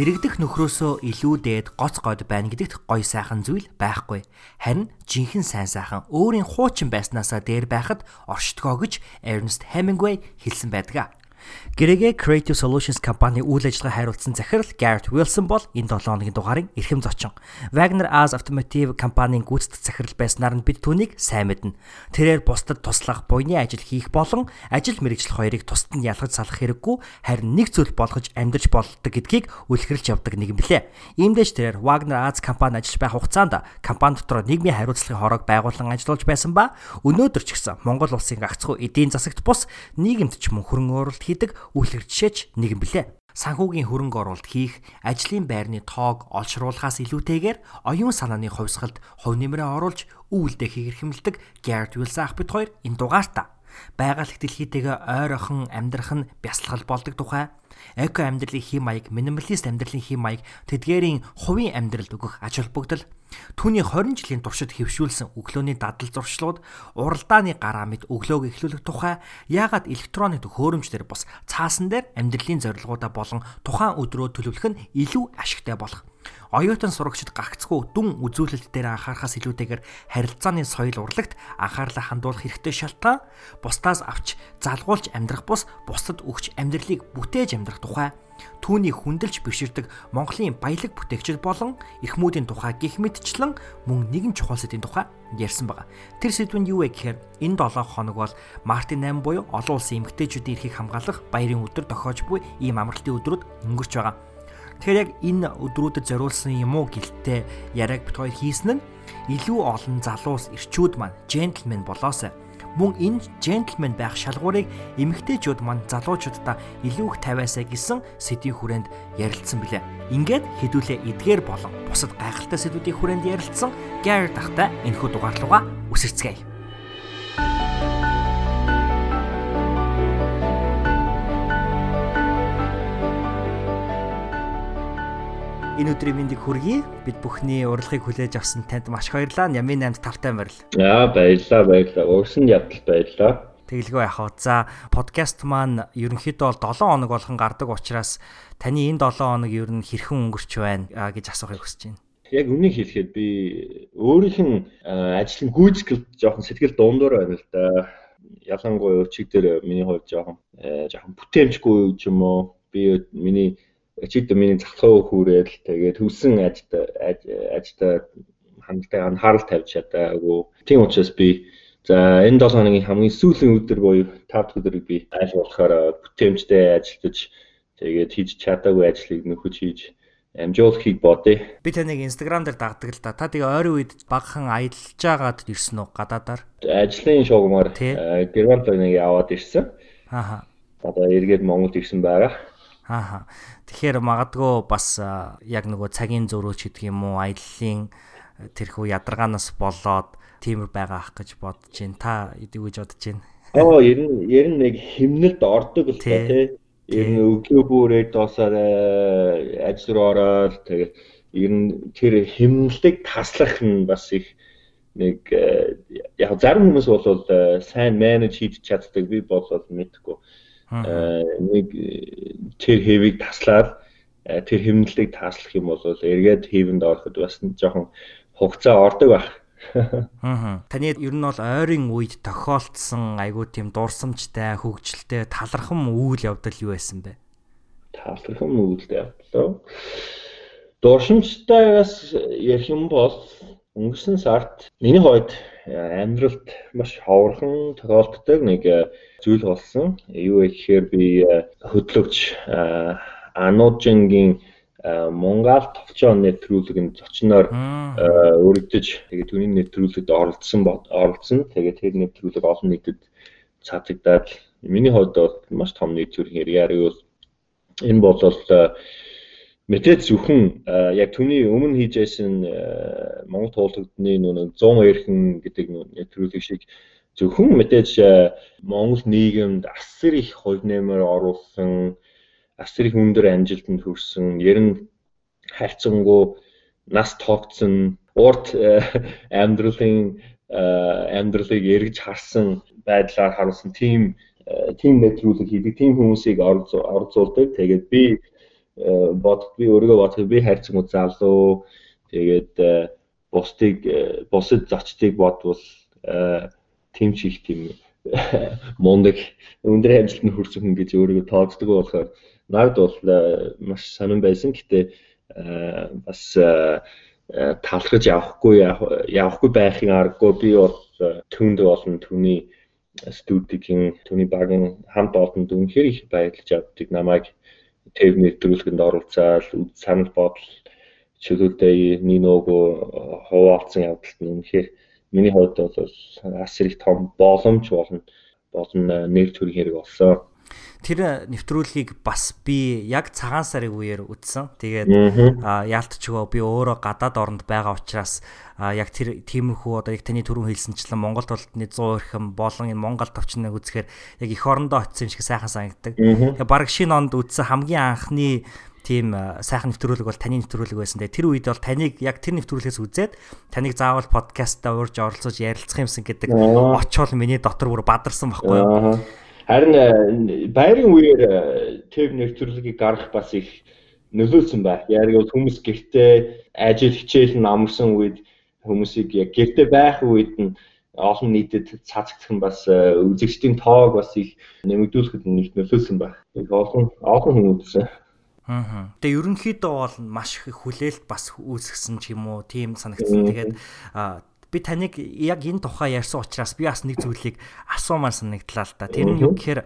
Дэрэгдэх нөхрөөсөө илүү дээд гоц год байна гэдэгт гоё сайхан зүйл байхгүй. Харин жинхэнэ сайн сайхан өөрийн хуучин байснаасаа дээр байхад оршдгоо гэж Ernest Hemingway хэлсэн байдаг. Гэрээгээ Creative Solutions компани үйл ажиллагаа хариуцсан захирал Garrett Wilson бол энэ 7 хоногийн дугаарын эрхэм зочин. Wagner As Automotive компанийн гүйцэтгэх захирал байснаар нь бид түүнийг сайн мэднэ. Тэрээр бусдад туслах, буйны ажил хийх болон ажил мэргэжил хоёрыг тусад нь ялгаж салах хэрэггүй харин нэг зүйл болгож амьдарч болдог гэдгийг үлэхэрэлж явдаг нэг юм блэ. Иймдээч тэрээр Wagner As компани ажиллаж байх хугацаанд компани дотор нийгмийн хариуцлагын хорог байгуулан ажиллаж байсан ба өнөөдөр ч гэсэн Монгол улсын гагцхүү эдийн засагт бус нийгэмд ч мөн хөрөнгө оруулалт хийдэг үйлчлэг жишээч нэг юм блэ. Санхүүгийн хөрөнгө оруулалт хийх, ажлын байрны тоог олшруулахаас илүүтэйгээр оюун санааны хувьсгалд хувь нэмрээ оруулж үйлдэх хэрэгэмлдэг Garrett Wilson ах бид хоёр энэ дугаартаа. Байгаль дэлхийтэйгээ ойрхон амьдрах нь бясалгал болдог тухай. Эко амьдралын хэм маяг, минималист амьдралын хэм маяг, тэдгээрийн хувийн амьдралд өгөх ач холбогдол, түүний 20 жилийн туршид хэвшүүлсэн өглөөний дадал зуршлууд, уралдааны гараа мэд өглөөг эхлүүлэх тухай, яагаад электронны төхөөрөмжлөр бус цаасан дээр амьдралын зорилгоудаа болон тухайн өдрөө төлөвлөх нь илүү ашигтай болох оюутан сурагчид гагцгүй дүн үзүүлэлт дээр анхаарахаас илүүтэйгээр харилцааны соёл урлагт анхаарлаа хандуулах хэрэгтэй шалтгаан бусдаас авч залгуулж амьдрах бус бусдад өгч амьдралыг бүтээж амьдрах тухай түүний хүндэлж биширдэг Монголын баялаг бүтээгчид болон эрхмүүдийн тухай гих мэтчлэн мөн нэгэн чухал сэдвийн тухай ярьсан байгаа. Тэр сэдвэнд юу вэ гэхээр энэ 7 хоног бол Мартин 8 буюу олон улсын эмэгтэйчүүдийн эрхийг хамгаалах баярын өдөр тохиож буй ийм амралтын өдрүүд өнгөрч байгаа. Тэгэхээр яг энэ өдрүүдэд зориулсан юм уу гэлтэй яриаг бит хоёр хийсэн нь илүү олон залуус ирчүүд маань джентльмен болоосай. Мөн энэ джентльмен байх шалгуурыг эмэгтэйчүүд маань залуучуудаа илүү их тавиасаа гэсэн сэдвийн хүрээнд ярилцсан билээ. Ингээд хэдүүлээ эдгээр болон бусад гайхалтай сэдвүүдийн хүрээнд ярилцсан Garrett ахтай энэхүү дугаарлууга үсэрцгээе. Энэ өдрийн мэндийг хүргэе. Бид бүхний урилгыг хүлээж авсан танд маш баярлалаа. Ямын 8 тавтай морил. За баярлалаа баярлалаа. Урьсан ядалт баярлалаа. Тэгэлгүй яхаа. За подкаст маань ерөнхийдөө бол 7 хоног болгон гардаг учраас таны энэ 7 хоног ер нь хэрхэн өнгөрч байна гэж асуухыг хүсэж байна. Яг үнийг хэлэхэд би өөрийнх нь ажлын гүйцэтгэл жоохон сэтгэл дундуур байна л да. Ялангуяа өчиг дээр миний хувьд жоохон жоохон бүтээмжгүй юм уу? Би миний чид миний залхуу хүүрэл тэгээд хөвсөн ажид ажид хандлагатай анхаарал тавьж чадаагүй. Тийм учраас би за энэ 7 хоногийн хамгийн сүүлийн өдөр буюу 5 дахь өдрийг би аль болохоор бүтээмжтэй ажиллаж тэгээд хийж чадаагүй ажлыг нөхөж хийж амжуулахыг бодъё. Би таныг инстаграм дээр дагдаг л да. Та тэгээ ойрын үед багхан аялж жагаад ирсэн үү гадаадаар? Ажлын шугамаар Германд нэг яваад ирсэн. Ааха. Одоо эргээд Монголд ирсэн байгаа. Ааха. Тэгэхээр магадгүй бас яг нөгөө цагийн зөрөөч гэдэг юм уу аяллаа тэрхүү ядаргаанаас болоод тиймэр байгаа ах гэж бодож байна. Та эдийг гэж бодож байна. Оо ер нь ер нь нэг химнэлд ордог л та тий. Ер нь өглөө бүрээ доосоор ажил руу ороод тэгээд ер нь тэр химнэлтийг таслах нь бас их нэг яг зарим хүмүүс бол сайн менеж хийж чаддаг би бол мэдхгүй нэг тэр хэвийг таслаад тэр хэмнэлтийг тааслах юм бол эргээд хэвэнд ороход бас жоохон хугацаа ордог байх. Аа. Таны ер нь бол ойрын үед тохиолдсон айгүй тийм дурсамжтай, хөвгчлөлтэй талархам үйл явдал юу байсан бэ? Талархам үйл явдал. Дурсамжтайгаас ярих юм бол өнгөрсөн сард миний хувьд амьдралд маш ховорхон тохиолддог нэг зүйл болсон. Юу вэ гэхээр би хөтлөгч Ануужингийн Монгол товчон нэвтрүүлэгэнд зочноор өргөдөж тэгээд түүний нэвтрүүлэгт оролцсон оролцсон. Тэгээд тэр нэвтрүүлэг олон нийтэд цаацагдаад миний хувьд бол маш том нийт төрхийн яриа юу энэ бол мэдээд зөвхөн яг түүний өмнө хийж байсан Монгол туулгадны нүг 100 эрхэн гэдэг нэвтрүүлэг шиг зөвхөн мэдээж Монгол нийгэмд асар их хувь нэмэр оруулсан асар их өндөр амжилтанд хүрсэн, ер нь хайрцангуй нас тоогдсон, урт э, амьдралын э, амьдралыг эргэж харсан байдлаар харуулсан тийм тийм нэвтрүүлэг хийдэг, тийм хүмүүсийг оролцуулдаг. Тэгээд би э, бод би өөрийгөө бодоход би хайрцангуй залуу тэгээд бусдыг бусад зочдыг бодвол тийм ч их тийм мундаг. Өндөр амжилтанд хүрсэн хүн гэж өөрийгөө тооцдог болохоор Нагд бол э, маш сонирн байсан. Гэтэ э, бас э, талхаж явахгүй явахгүй байхын аргагүй би бол түүнд болон түүний студигийн түүний багийн хамт олонд үнэхээр их баярлаж авдаг намайг тэв нэвтрүүлгэнд оролцоод санал бодол чөлөөтэй ниногоо хуваалцсан явдалт нь үнэхээр миний хувьд бол асар их том боломж болно болон нэр төрийн хэрэг болсон тэр нэвтрүүлгийг бас би яг цагаан сарын үеэр үзсэн. Тэгээд яалтчгөө би өөрөө гадаад оронд байгаа учраас яг тэр тиймэрхүү одоо яг таны түрүүн хэлсэнчлэн Монгол толтны 100 эрхэм болон энэ Монгол товчныг үзэхээр яг эх орондоо очисон юм шиг сайхан санагддаг. Тэгээд баг шинэ онд үзсэн хамгийн анхны тийм сайхан нэвтрүүлэг бол таны нэвтрүүлэг байсан. Тэгээ тэр үед бол таныг яг тэр нэвтрүүлгээс үзээд таныг заавал подкастаа уурж оролцож ярилцах юмсан гэдэг очвол миний дотор бүр бадарсан байхгүй юу. Харин байрын үеэр тэв нэвтрүүлгийг гаргах бас их нөлөөлсөн байх. Яг бол хүмүүс гэртээ ажил хичээл нь амарсан үед хүмүүсийг яг гэртээ байх үед нь олон нийтэд цаацгдах нь бас үзэгчдийн тоог бас их нэмэгдүүлэхэд нэг нөлөөлсөн байх. Их олон олон хүмүүс Аа. Тэгээ ерөнхийдөө бол маш их хүлээлт бас үүсгэсэн ч юм уу тийм санагдсан. Тэгээд би таныг яг энэ тухай ярьсан учраас би бас нэг зүйлийг асуумаар санагдлаа л да. Тэр нь юу гэхээр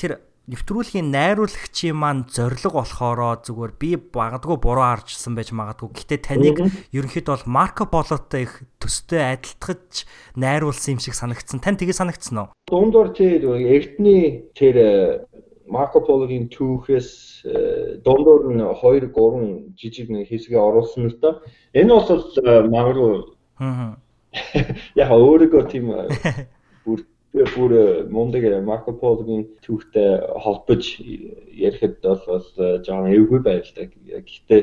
тэр нэвтрүүлгийн найруулагчийн маань зориг болохоро зүгээр би багадгүй буруу харжсан байж магадгүй. Гэтэ таныг ерөнхийдөө бол Марко Полотой их төстэй адилтгаж найруулсан юм шиг санагдсан. Тань тгээ санагдсан уу? Дундор тэр эртний тэр Марко Пологийн түүхээс дундор нь 2 3 жижиг нэг хэсгээ оруулсан л да. Энэ бол магадгүй Аа. Яг өөрийгөө тийм бүр бүр мундаг Марко Пологийн түүхтэй холбож ярихад бол жоохон эвгүй байлаа. Гэхдээ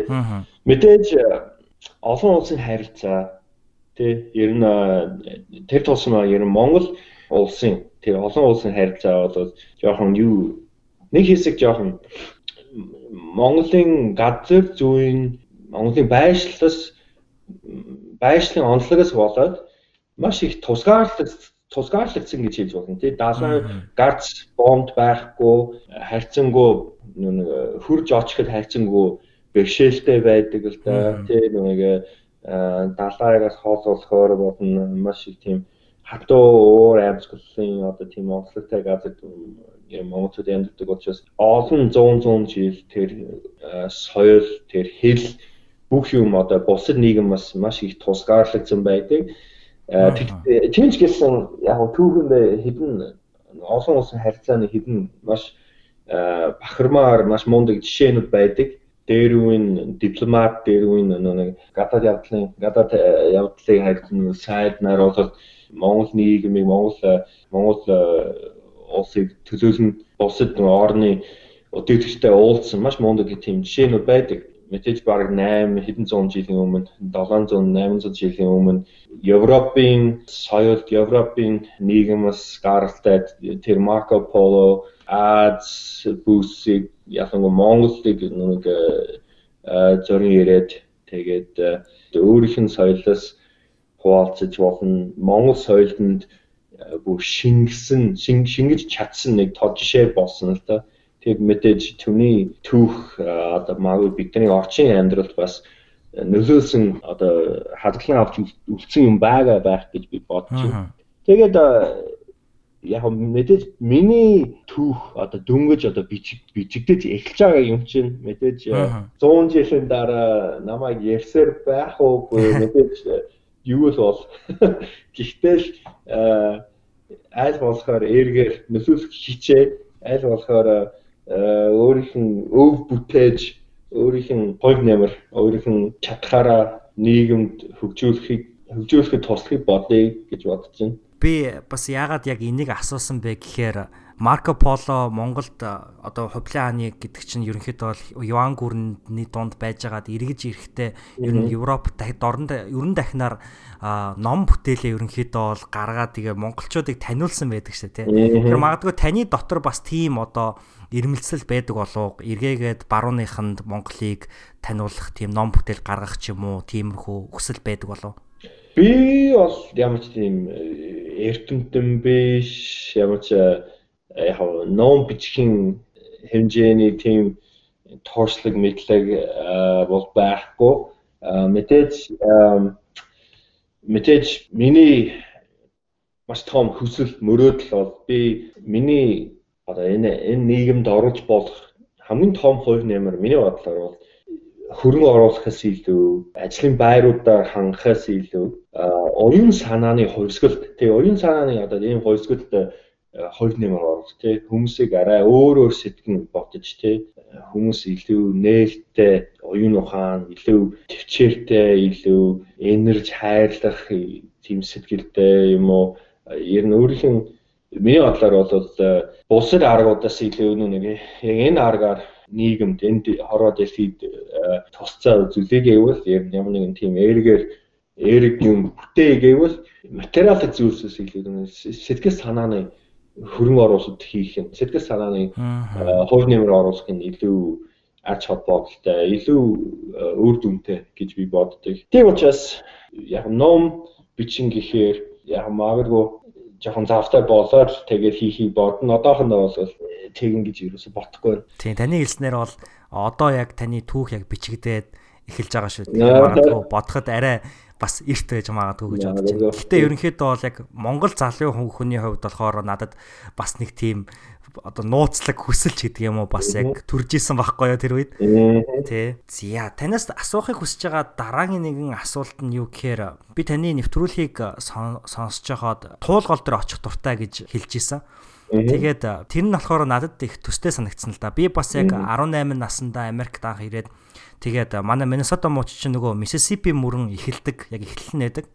мэдээж олон улсын харилцаа тий ер нь тэр тусмаа ер нь Монгол улсын тэр олон улсын харилцаа бол жоохон юу нэг хэсэг жоохон Монголын газар зүйн Монголын байршлаас байшлийн онцлогоос болоод маш их тусгаарлаг тусгаарлагдсан гэж хэлж болно тий. Далайн гарц бомбд байхгүй хайрцангуй нэг хурж очиход хайрцангуй бэрхшээлтэй байдаг л да тий нэг далайгаас хооллохоор болно маш их тийм хатуу уур амьсгалын одоо тийм онцлогтой газар Монголд амьдардаг учраас олон 100 100 жил тэр соёл тэр хэл бүх юм одоо бусад нийгэм бас маш их тусгаарлагдсан байдаг. Тийм ч гэсэн яг түүхэнд хэдэн олон улсын харилцааны хэдэн маш бахармаар маш мундаг жишээнүүд байдаг. Дээр үн дипломат, дээр үн нэг гадаад явдлын гадаад явдлыг харилцсан сайд нар бол Монгол нийгмийг Монгол Монгол улсыг төлөөлн бусад орны өдөртөгчтэй уулзсан маш мундаг тийм жишээнүүд байдаг. Мэдээж баг 8 хэдэн зуун жилийн өмнө 700 800 жилийн өмнө Европын соёл Европын нийгэмс гаралтай. Тэр Марко Поло Аз бүсийг ялангуяа Монголыг нэг зорин ирээд тэгээд өөрийнх нь соёлоос хуваалцаж болно. Монгол соёлд бүр шингэсэн шингэж чадсан нэг тод жишээ болсон л да. Тэг мэдээж түүний түүх одоо магадгүй бидний орчин амьдралд бас нөлөөлсөн одоо хадгалан авч үлдсэн юм байгаа байх гэж би байна. Тэгээд яг мэдээж миний түүх одоо дөнгөж одоо бичиг бичигдэж эхэлж байгаа юм чинь мэдээж 100 жилийн дараа намайг ярьсаар байх уугүй мэдээж юу л бол? Гэхдээ л аль болохоор эргээр нөлөөлөх хичээ аль болохоор өөрийнх нь өв бүтээж өөрийнх нь хувь нэмэр өөрийнх нь чадхаараа нийгэмд хөгжүүлэхийг хөгжүүлэхэд туслахыг бодъё гэж бодож байна. Би бас яагаад яг энийг асуусан бэ гэхээр Марко Поло Монголд одоо хувлын хааны гэдэг чинь ерөнхийдөө Юан гүрний дунд байжгаад эргэж ирэхдээ ер нь Европ дорнд ерөн дахинаар ном бүтээлээ ерөнхийдөө бол гаргаад тэгээ монголчуудыг таниулсан байдаг шээ тий. Тэгэхээр магадгүй таны дотор бас тийм одоо ирмэлцэл байдаг болов эргээгээд барууныханд Монголыг таниулах тийм ном бүтээл гаргах ч юм уу тиймэрхүү хүсэл байдаг болов. Би бол ямар ч тийм э, эрдэмтэн биш ямар ч яг ном бичихин хэмжээний тийм тоорчлог мэдлэг э, бол байхгүй. Мэдээж мэдээж миний маш том хүсэл мөрөөдөл бол би миний одоо энэ энэ нийгэмд орж болох хамгийн том хувь нэмэр миний бодлоор бол хөрөнгө оруулахаас илүү ажлын байруудаар хангахаас илүү оюун санааны хувьсгалт тий оюун санааны одоо ийм хувьсгалт хувь нэмэр орж тий. Хүмүүсийг арай өөр өөр сэтгэн бодож тий. Хүмүүс илүү нээлттэй оюун ухаан илүү төвчээртэй илүү энерж хайрлах тийм сэтгэлтэй юм уу? Ер нь өөрийнх нь миний бодлоор бол бусад аргуудаас илүү нэг яг энэ аргаар нийгэмд энд хороо дэлхийд э, тусцаа үзүүлээ гэвэл ер нь ямар нэгэн тийм эргээр эрэг юм бүтээ гэвэл материалын зүйлсээс илүү сэтгэл санааны хөрөнгө оруулалт хийх юм сэтгэл санааны э, хувь нэмэр оруулах нь илүү ач холбогдолтой илүү э, үр дүнтэй гэж би боддог. Тийм учраас яг ном бичин гэхээр яг магадгүй жоохон завтай болоод тэгээд хийхийг бодно. Одоохондоо бол тэгин гэж юусэн бодохгүй. Тийм таны хэлснээр бол одоо яг таны түүх яг бичигдээд эхэлж байгаа шүү. Магадгүй бодоход арай бас эрт байж магадгүй гэж бодож байна. Гэхдээ ерөнхийдөө бол яг Монгол залуу хүний хувьд болохоор надад бас нэг тийм одоо нууцлаг хүсэлч гэдэг юм уу бас яг төрж исэн байхгүй юу тэр үед тий. За танаас асуухыг хүсэж байгаа дараагийн нэгэн асуулт нь юу гэхээр би таны нэвтрүүлгийг сонсож байхад туулгол дээр очих дуртай гэж хэлж исэн. Тэгээд тэр нь болохоор надад их төстэй санагдсан л да. Би бас яг 18 наснда Америкт анх ирээд Тэгээд манай Миннесота мууч чинь нөгөө Миссисипи мөрөн эхэлдэг, яг эхлэн нэдэг.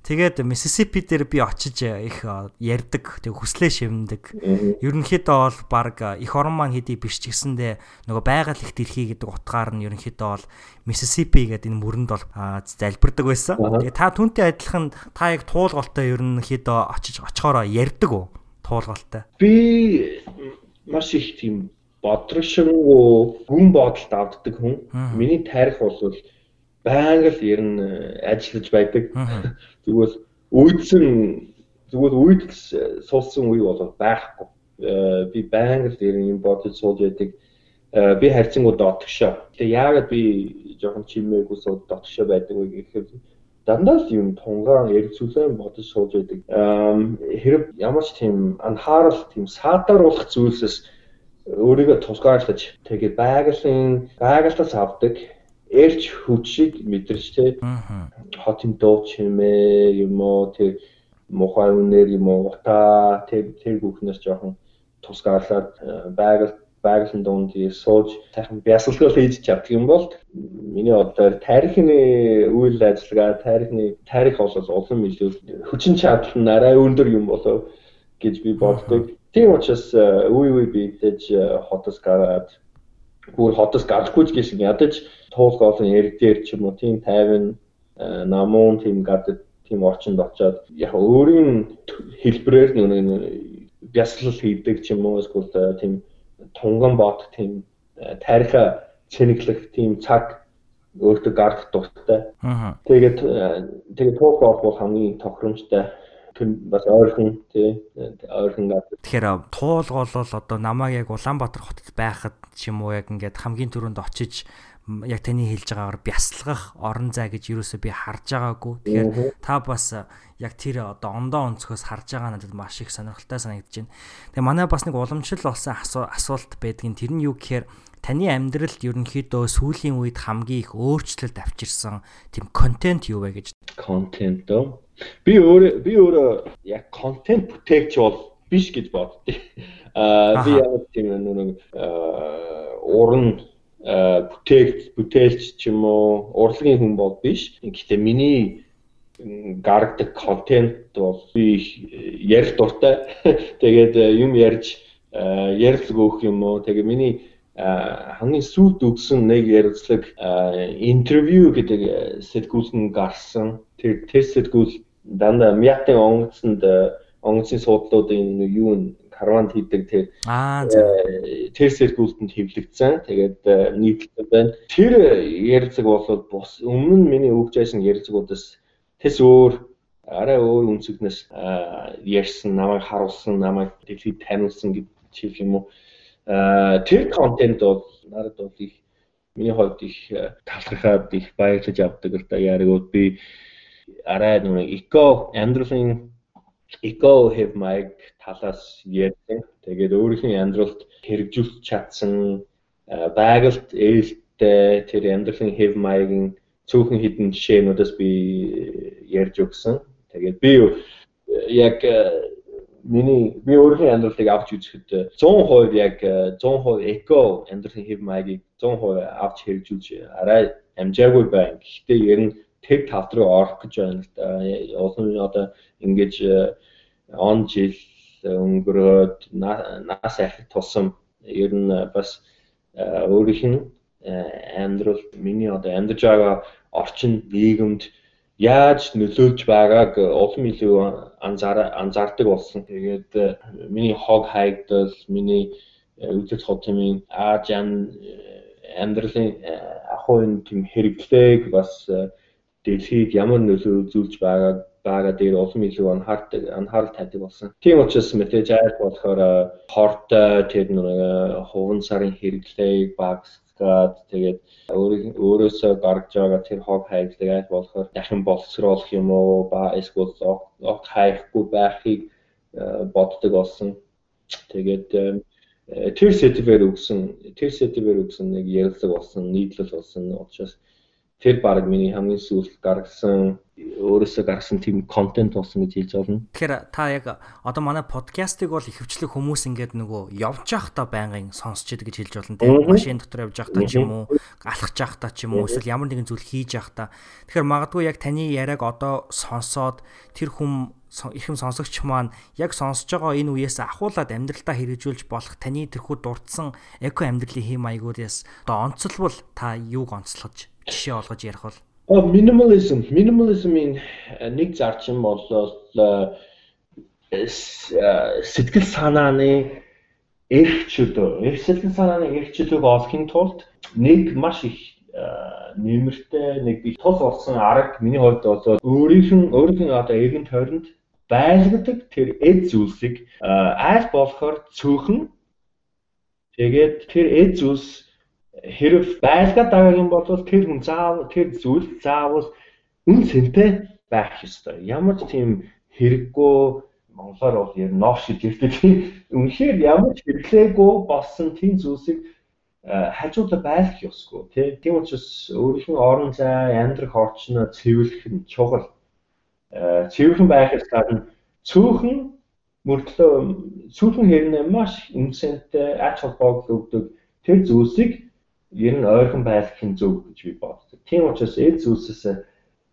Тэгээд Миссисипи дээр би очиж их ярддаг, тэг хүслээ шивндэг. Ерөнхийдөө бол баг их орон маань хэдий биш ч гэсэндээ нөгөө байгаль их дэлхий гэдэг утгаар нь ерөнхийдөө бол Миссисипи гэдэг энэ мөрөнд бол залбирдаг байсан. Тэгээд та түнтэй адилхан та яг туулголтой ерөнхийдөө очиж очихороо ярддаг уу? Туулголтой. Би маш их тийм бодрогшингуу гүн бодолд авддаг хүн. Миний тарих бол байнга л ер нь э, ажиллаж байдаг. Тэгвэл үйдсэн тэгвэл үйд суулсан үе бол байхгүй. Э, би байнга л ер нь юм бодож сууж байдаг. Э, би харьцангуй дотгошоо. Тэгээ яагаад би жоохон чимээгүй сууд дотгошоо байдаг вэ гэхээр дандаа л юм тунгаан эргцүүлэн бодож сууж байдаг. Хэрэг ямар ч тийм анхаарал тийм саатааруулах зүйлсээс өөрийгөө тусгаарлаж тэгээд байгалийн байгальтаас авдаг эрч хүчийг мэдэрч тэ хотын дуу чимээ юм уу тэр мухай үнээр юм уу ута тэр тэр бүхнээс жоохон тусгаарлаад э, байгаль байгалийн дунд сууж сайхан бясалгал хийж чаддаг юм бол миний бодлоор тарихны үйл ажиллагаа тарихны тарих бол улам илүү хүчин чадал нь арай өндөр юм болов гэж би боддог. Тийм учраас үе үе бийдэж хотос гараад бүр хотос гарахгүй гэсэн ядаж туулгаалan яриг дээр ч юм уу тийм тайван намуун тийм гадад тийм орчинд очоод яг өөрийн хэлбрээр нэг бясалгал хийдэг ч юм уу эсвэл тийм тунган бод тийм тариха цэнэглэх тийм цаг өөртөө гарах дуртай. Тэгээд тэгээд туухай бол хамгийн тохиромжтой бас ойрхон тий ойрхон гад. Тэгэхээр туулгол бол одоо намайг яг Улаанбаатар хотод байхад ч юм уу яг ингээд хамгийн түрүүнд очиж яг таны хэлж байгаагаар бясалгах орон зай гэж юусоо би харж байгаагүй. Тэгэхээр та бас яг тэр одоо ондоо өнцгөөс харж байгаа надад маш их сонирхолтой санагдаж байна. Тэгээ манай бас нэг уламжлал болсон асуулт байдгийн тэр нь юу гэхээр таны амьдралд ерөнхийдөө сүүлийн үед хамгийн их өөрчлөлт авчирсан тийм контент юу вэ гэж. Контент дөө. Би өөрөө би өөрөө яг контент бүтээгч бол биш гэж боддیں۔ Аа би яг тийм нэг уран бүтээгч бүтээлч ч юм уу урлагийн хүн бол биш. Гэхдээ миний гаргадаг контент бол би ярил дуртай. Тэгээд юм ярьж ярилцлага өгөх юм уу. Тэгээ миний хамгийн сүүлд өгсөн нэг ярилцлага интервью гэдэг сэтгүүлсэн гарсан. Тэр тест сэтгүүл дандаа мятын онгоцонд онгоцны суудлуудын юу карванд хийдэг тэр тэр сэргүүлтэнд хэвлэгдсэн. Тэгээд э, нийтлэл байна. Тэр ярилцаг бол бус өмнө нь миний өгж байсан ярилцагуудаас тэс өөр арай өөр үнцгнээс ярьсан, намайг харуулсан, намайг дэлхийд таниулсан гэж хэлэх юм уу. Тэр контент бол надад бол их миний хувьд их э, талархаад их баярлаж авдаг л да яригуд би арай нэг эко амьдралын eco have mic талаас ярьсан. Тэгээд өөрийнхөө амьдралд хэрэгжүүлж чадсан байгальд ээлтэй тэр амьдралын have mic-ийн цөөхөн хідэн жишээнүүдээс би ярьж өгсөн. Тэгээд би яг миний би өөрийнхөө амьдралыг авч үзэхэд 100% яг 100% eco амьдралын have mic-ийг 100% авч хэрэгжүүлж арай амжаагүй байна. Гэхдээ ер нь тэг тав руу орох гэж байна л да. Олон одоо ингэж э, он жил өнгөрөөд нас ахих тусам ер нь бас э, өөрийнх нь э, амьдрал миний одоо амьдарч байгаа орчин нийгэмд яаж нөлөөлж байгааг улам илүү анзаар анзаардаг болсон. Тэгээд миний хог хайгдал, миний үдэц хотмын ааж амьдралын ахуйн тийм хэрэглээг бас дэлхийг ямар нөлөө үзүүлж байгааг бага дээр улам илүү анхаардаг анхаарал тавьдаг болсон. Тийм учраас мэдээж айр болохоор хортой тэр нэг хуван сарын хэрэглээг багасгаад тэгээд өөрөөсөө гаргаж байгаа тэр хог хайглыг айр болохоор дахин боловсруулах юм уу ба эсвэл ог хайхгүй байхыг боддог болсон. Тэгээд тэр сэтвэр өгсөн тэр сэтвэр өгсөн нэг ярилцлага болсон нийтлэл болсон учраас тэр баг миний хамгийн сүүлд гаргасан өөрөөсөө гаргасан тийм контент болсон гэж хэлж болно. Тэгэхээр та яг одоо манай подкастыг бол ихэвчлэн хүмүүс ингээд нөгөө явж явах та байнгын сонсч идэг гэж хэлж болно тийм машин дотор явж явах та ч юм уу алхаж явах та ч юм уу эсвэл ямар нэгэн зүйл хийж явах та. Тэгэхээр магадгүй яг таны яриаг одоо сонсоод тэр хүм ихэм сонсогч маань яг сонсож байгаа энэ үеэс ахуулаад амьдралдаа хэрэгжүүлж болох таны тэрхүү дурдсан эко амьдралын хэм маягуудаас одоо онцлбол та юуг онцлохож жишээ олгож ярих бол. Minimalism. Minimalism-ийн э, нэг зарчим бол э, э, сэтгэл санааны эрх чөлөө. Эрх сэтгэл санааны эрх чөлөөг олохын тулд нэг маш их нэмэртэй нэг их тус болсон арга миний хувьд бол өөрийнх нь өөрийнх нь одоо эргэн тойронд байлгадаг тэр эд зүйлсийг аль болохоор цөөхөн тэгээд тэр эд зүйлс хэрэг байлгаад байгаа юм бол тэр хүн заав тэр зүйл заавал үн цэнтэй байх ёстой. Ямар ч тийм хэрэггүй монголоор бол яг нош гэж ярьдаг. Үнэхээр ямар ч хэрэглээгүй болсон тийм зүйлсийг хажуудаа байлгах ёсгүй тий. Тийм учраас өөрийнх нь орон зай, амьдрах орчноо цэвэрлэх нь чухал. Цэвэрхэн байхаас гадна цөөхөн мөртлөө цөөхөн хэрнээ маш үнцэнтэй ач холбогдол өгдөг тэр зүйлсийг ер нь ойрхон байх нь зөв гэж би боддог. Тийм учраас эд зүйлсээс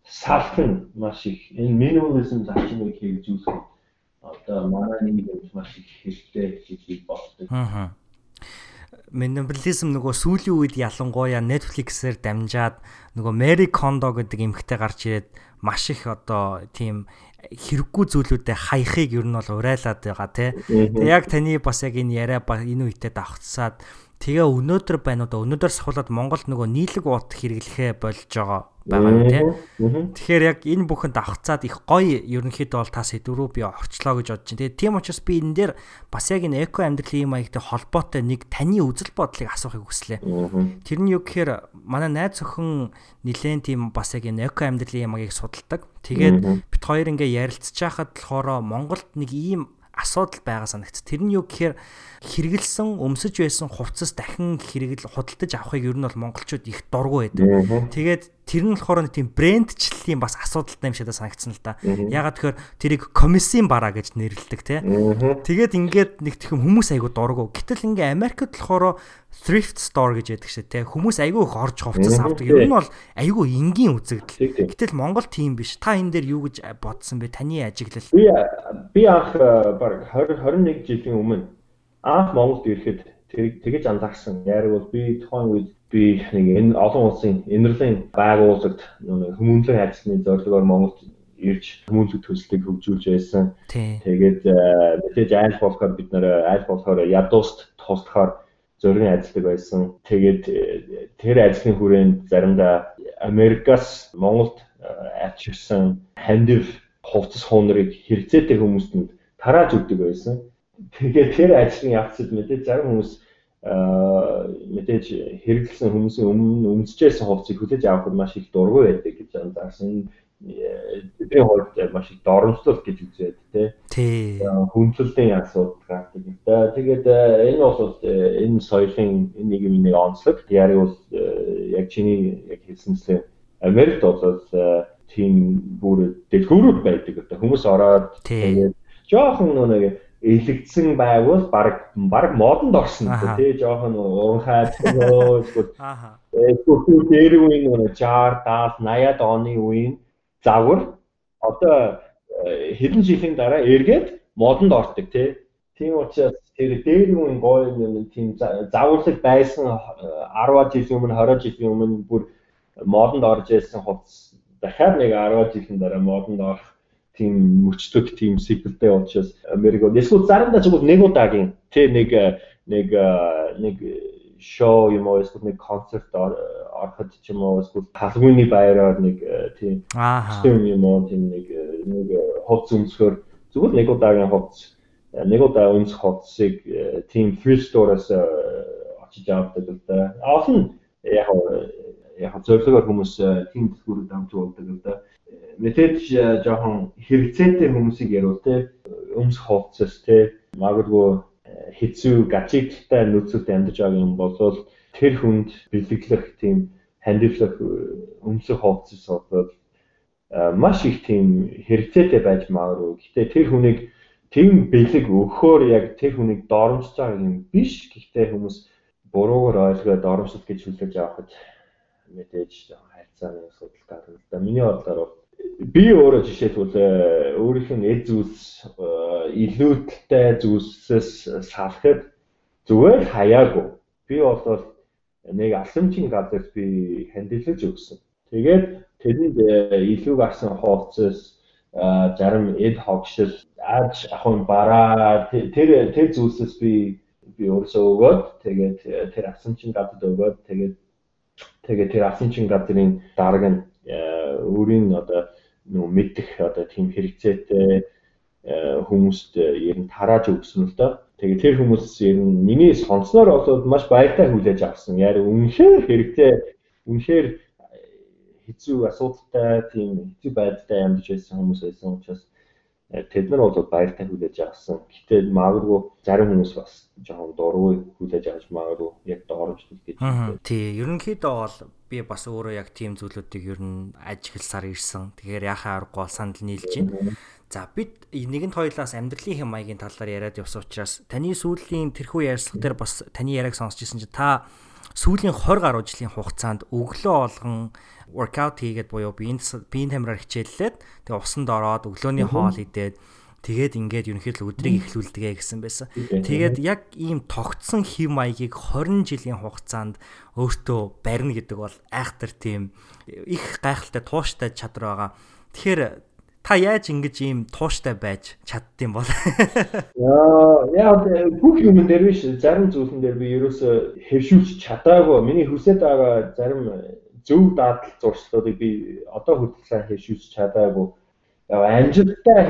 салах нь маш их энэ минимализм зарчмыг хэрэгжүүлэх одоо манай нийгэмд маш их хэрэгтэй гэж би боддог. Аа. Минимализм нөгөө сүүлийн үед ялангуяа Netflix-ээр дамжаад нөгөө Mary Kondo гэдэг эмэгтэй гарч ирээд маш их одоо тийм хэрэггүй зүйлүүдэд хаяхыг ер нь бол урайлаад байгаа тий. Тэгээ яг таны бас яг энэ яриа энэ үедээ давхцаад Тэгээ өнөөдөр байна уу өнөөдөр сахуулаад Монголд нөгөө нийлэг уут хэрэглэхэ болж байгаа байгаа юм тий. Тэгэхээр яг энэ бүхэнд авахцаад их гоё ерөнхийдөө бол та сэдврүү би орчлоо гэж бодож байна. Тийм учраас би энэ дээр бас яг энэ эко амьдралын маягтай холбоотой нэг таны үзэл бодлыг асуухыг хүслээ. Тэр нь юу гэхээр манай найз охин нилээн тийм бас яг энэ эко амьдралын маягийг судалдаг. Тэгээд бит хоёр ингээ ярилцж байхад болохоор Монголд нэг ийм асуудал байгаа санагц. Тэр нь юу гэхээр хэрэгэлсэн өмсөж байсан хувцас дахин хэрэгэл худалдаж авахыг ер нь бол монголчууд их дургу байдаг. Тэгээд тэр нь болохоор тийм брэндчлэлийн бас асуудалтай юм шиг санагдсан л да. Ягаад тэгэхээр тэрийг комиссийн бараа гэж нэрлэдэг тий. Тэгээд ингээд нэг тийм хүмүүс айгу дургу. Гэтэл ингээ Америкт болохоор thrift store гэж яддаг шүү те хүмүүс айгүй их орж хувцас авдаг. Ер нь бол айгүй энгийн үзэгдэл. Гэтэл Монгол тийм биш. Та энэ дээр юу гэж бодсон бэ? Таны ажиглал. Би би анх баг 20 21 жилийн өмнө анх Монголд ирэхэд тэгэж анзаарсан. Яг бол би тухайн үед би нэг энэ олон улсын энерлийн байгууллагад хүмүүнлэн ажлын зорилгоор Монголд ирж хүмүүнлэг төслийг хөгжүүлж байсан. Тэгээд мэдээж айл болохоор бид нэр айл болохоор ядууст туслахаар зөргийн ажилладаг байсан. Тэгээд э, тэр ажлын хүрээнд заримдаа Америкаас Монголд э, авчирсан хандив хувцас хуунрыг хэрэгцээтэй хүмүүстэнд тарааж өгдөг байсан. Тэгээд тэр ажлын явцад мэдээж зарим хүмүүс э, мэдээж хэрэглэсэн хүмүүсийн өмнө өмсчээсэн хувцсыг хүлээж авахд маш их дургүй байдаг гэж анзаарсан бидний хувьд маш их доромжлол гэж үзээд тий. Хүндлэлийн асуудал гардаг. Тэгээд энэ бол энэ соёлын энэ нийгмийн нэг онцлог. Яри бол яг чиний яг хэлсэнчлээ Америкт бол тийм бүр дэлгүүрүүд байдаг. Одоо хүмүүс ороод тэгээд жоохон нэг элэгдсэн байвал баг баг модонд орсон тий жоохон уранхай төгөө эсвэл эсвэл дээр үеийн 60 70 80-аад оны үеийн загвар одоо э, хэдэн жилийн дараа эргээд модонд ордог тий. Тийм учраас тэр дээр үеийн гоё юм тийм загварлаг байсан 10 жилийн өмнө 20 жилийн өмнө бүр модонд орж ирсэн хувцас дахиад нэг 10 жилийн дараа модонд орох тийм мөчтөг тийм сиквелтэй учраас Америк эсвэл заримдаа зөвхөн нэг удаагийн тий нэг нэг нэг шоу юм уу эсвэл нэг концерт ороход ч юм уу эсвэл халгууны байраар нэг э, тийм костюм юм уу тийм нэг э, нэг хувц өмсгөр зүгээр нэг удаагийн хувц э, нэг удаа өмсөх хувцсыг тийм фри стороос очиж авдаг л да. Олон яг яг зөвлөгөөр хүмүүс тийм дэлгүүрүүд амж болдог л да. Мэдээж жоохон хэрэгцээтэй хүмүүсийг ярил те өмсөх хувцас те магадгүй хэцүү гаджигтай нөөцөд амьдарч байгаа юм бол тэр хүнд бэлэглэх тийм хандивлах өмсөх хувцас бол маш их тийм хэрэгцээтэй байж магадгүй. Гэхдээ тэр хүнийг тийм бэлэг өгөхөөр яг тэр хүнийг доромжж байгаа юм биш. Гэхдээ хүмүүс буруугаар ойлгоод доромжлол гэж хүлээж авахд мэдээж хайцааны асуудал гарна. За миний бодлоор бол би өөрөө жишээлбэл э, өөрийнх нь эд зүйлс э, илүүдэлтэй зүйлсээс салахад зүгээр хаяагүй. Би бол нэг алхамжийн газар би хандилж өгсөн. Тэгээд тэрэнд э, илүү гарсан хооцос зарим эд хогшил аж ахуйн бараа тэр тэр зүйлсээс би би өөрсөө өгөөд тэгээд тэр асамчин гадад өгөөд тэгээд тэгээд тэр асамчин газрын дарга нь өөрийн одоо нөгөө мэдэх одоо тийм хэрэгцээтэй хүмүүст ер нь тарааж өгсөн л доо. Тэгээ тэр хүмүүс ер нь миний сонсноор бол маш баяртай хүлээж авсан. Яг үнэхээр хэрэгтэй үнэхээр хэцүү асуудалтай тийм хэцүү байдалтай амьдарч байсан хүмүүс байсан учраас тэд нар бол баяртай хүлээж авсан. Гэтэ магадгүй зарим хүмүүс бас жоохон дургүй хүлээж авч магадгүй яг дооржлол гэж. Тий, ерөнхийдөө бол би бас өөрөө яг тийм зүйлүүдийг ер нь ажигласаар ирсэн. Тэгэхээр яхаа аргагүй санал нийлж байна. За бид нэгэнт хоёлаас амьдралын хэм маягийн талаар яриад явсан учраас таны сүүлийн тэрхүү ярилцлага дээр бас таны яриаг сонсч ирсэн чи та сүүлийн 20 гаруй жилийн хугацаанд өглөө олгон workout хийгээд буюу биеийн биеийн тамираар хичээллээд тэгээ усанд ороод өглөөний хоол идээд тэгээд ингээд ерөнхийдөө өдрийг эхлүүлдэгэ гэсэн байсан. Тэгээд яг ийм тогтсон хэв маягийг 20 жилийн хугацаанд өөртөө барина гэдэг бол айхтар тийм их гайхалтай тууштай чадвар байгаа. Тэгэхээр Та яаж ингэж ийм тууштай байж чаддсан бол? Яа, бүх юм дээр биш зарим зүйлэн дээр би ерөөсө хэвшүүлж чадаагүй. Миний хүсэж байгаа зарим зөв дадал зуршлуудыг би одоо хүртэл сайн хэвшүүлж чадаагүй. Амжилттай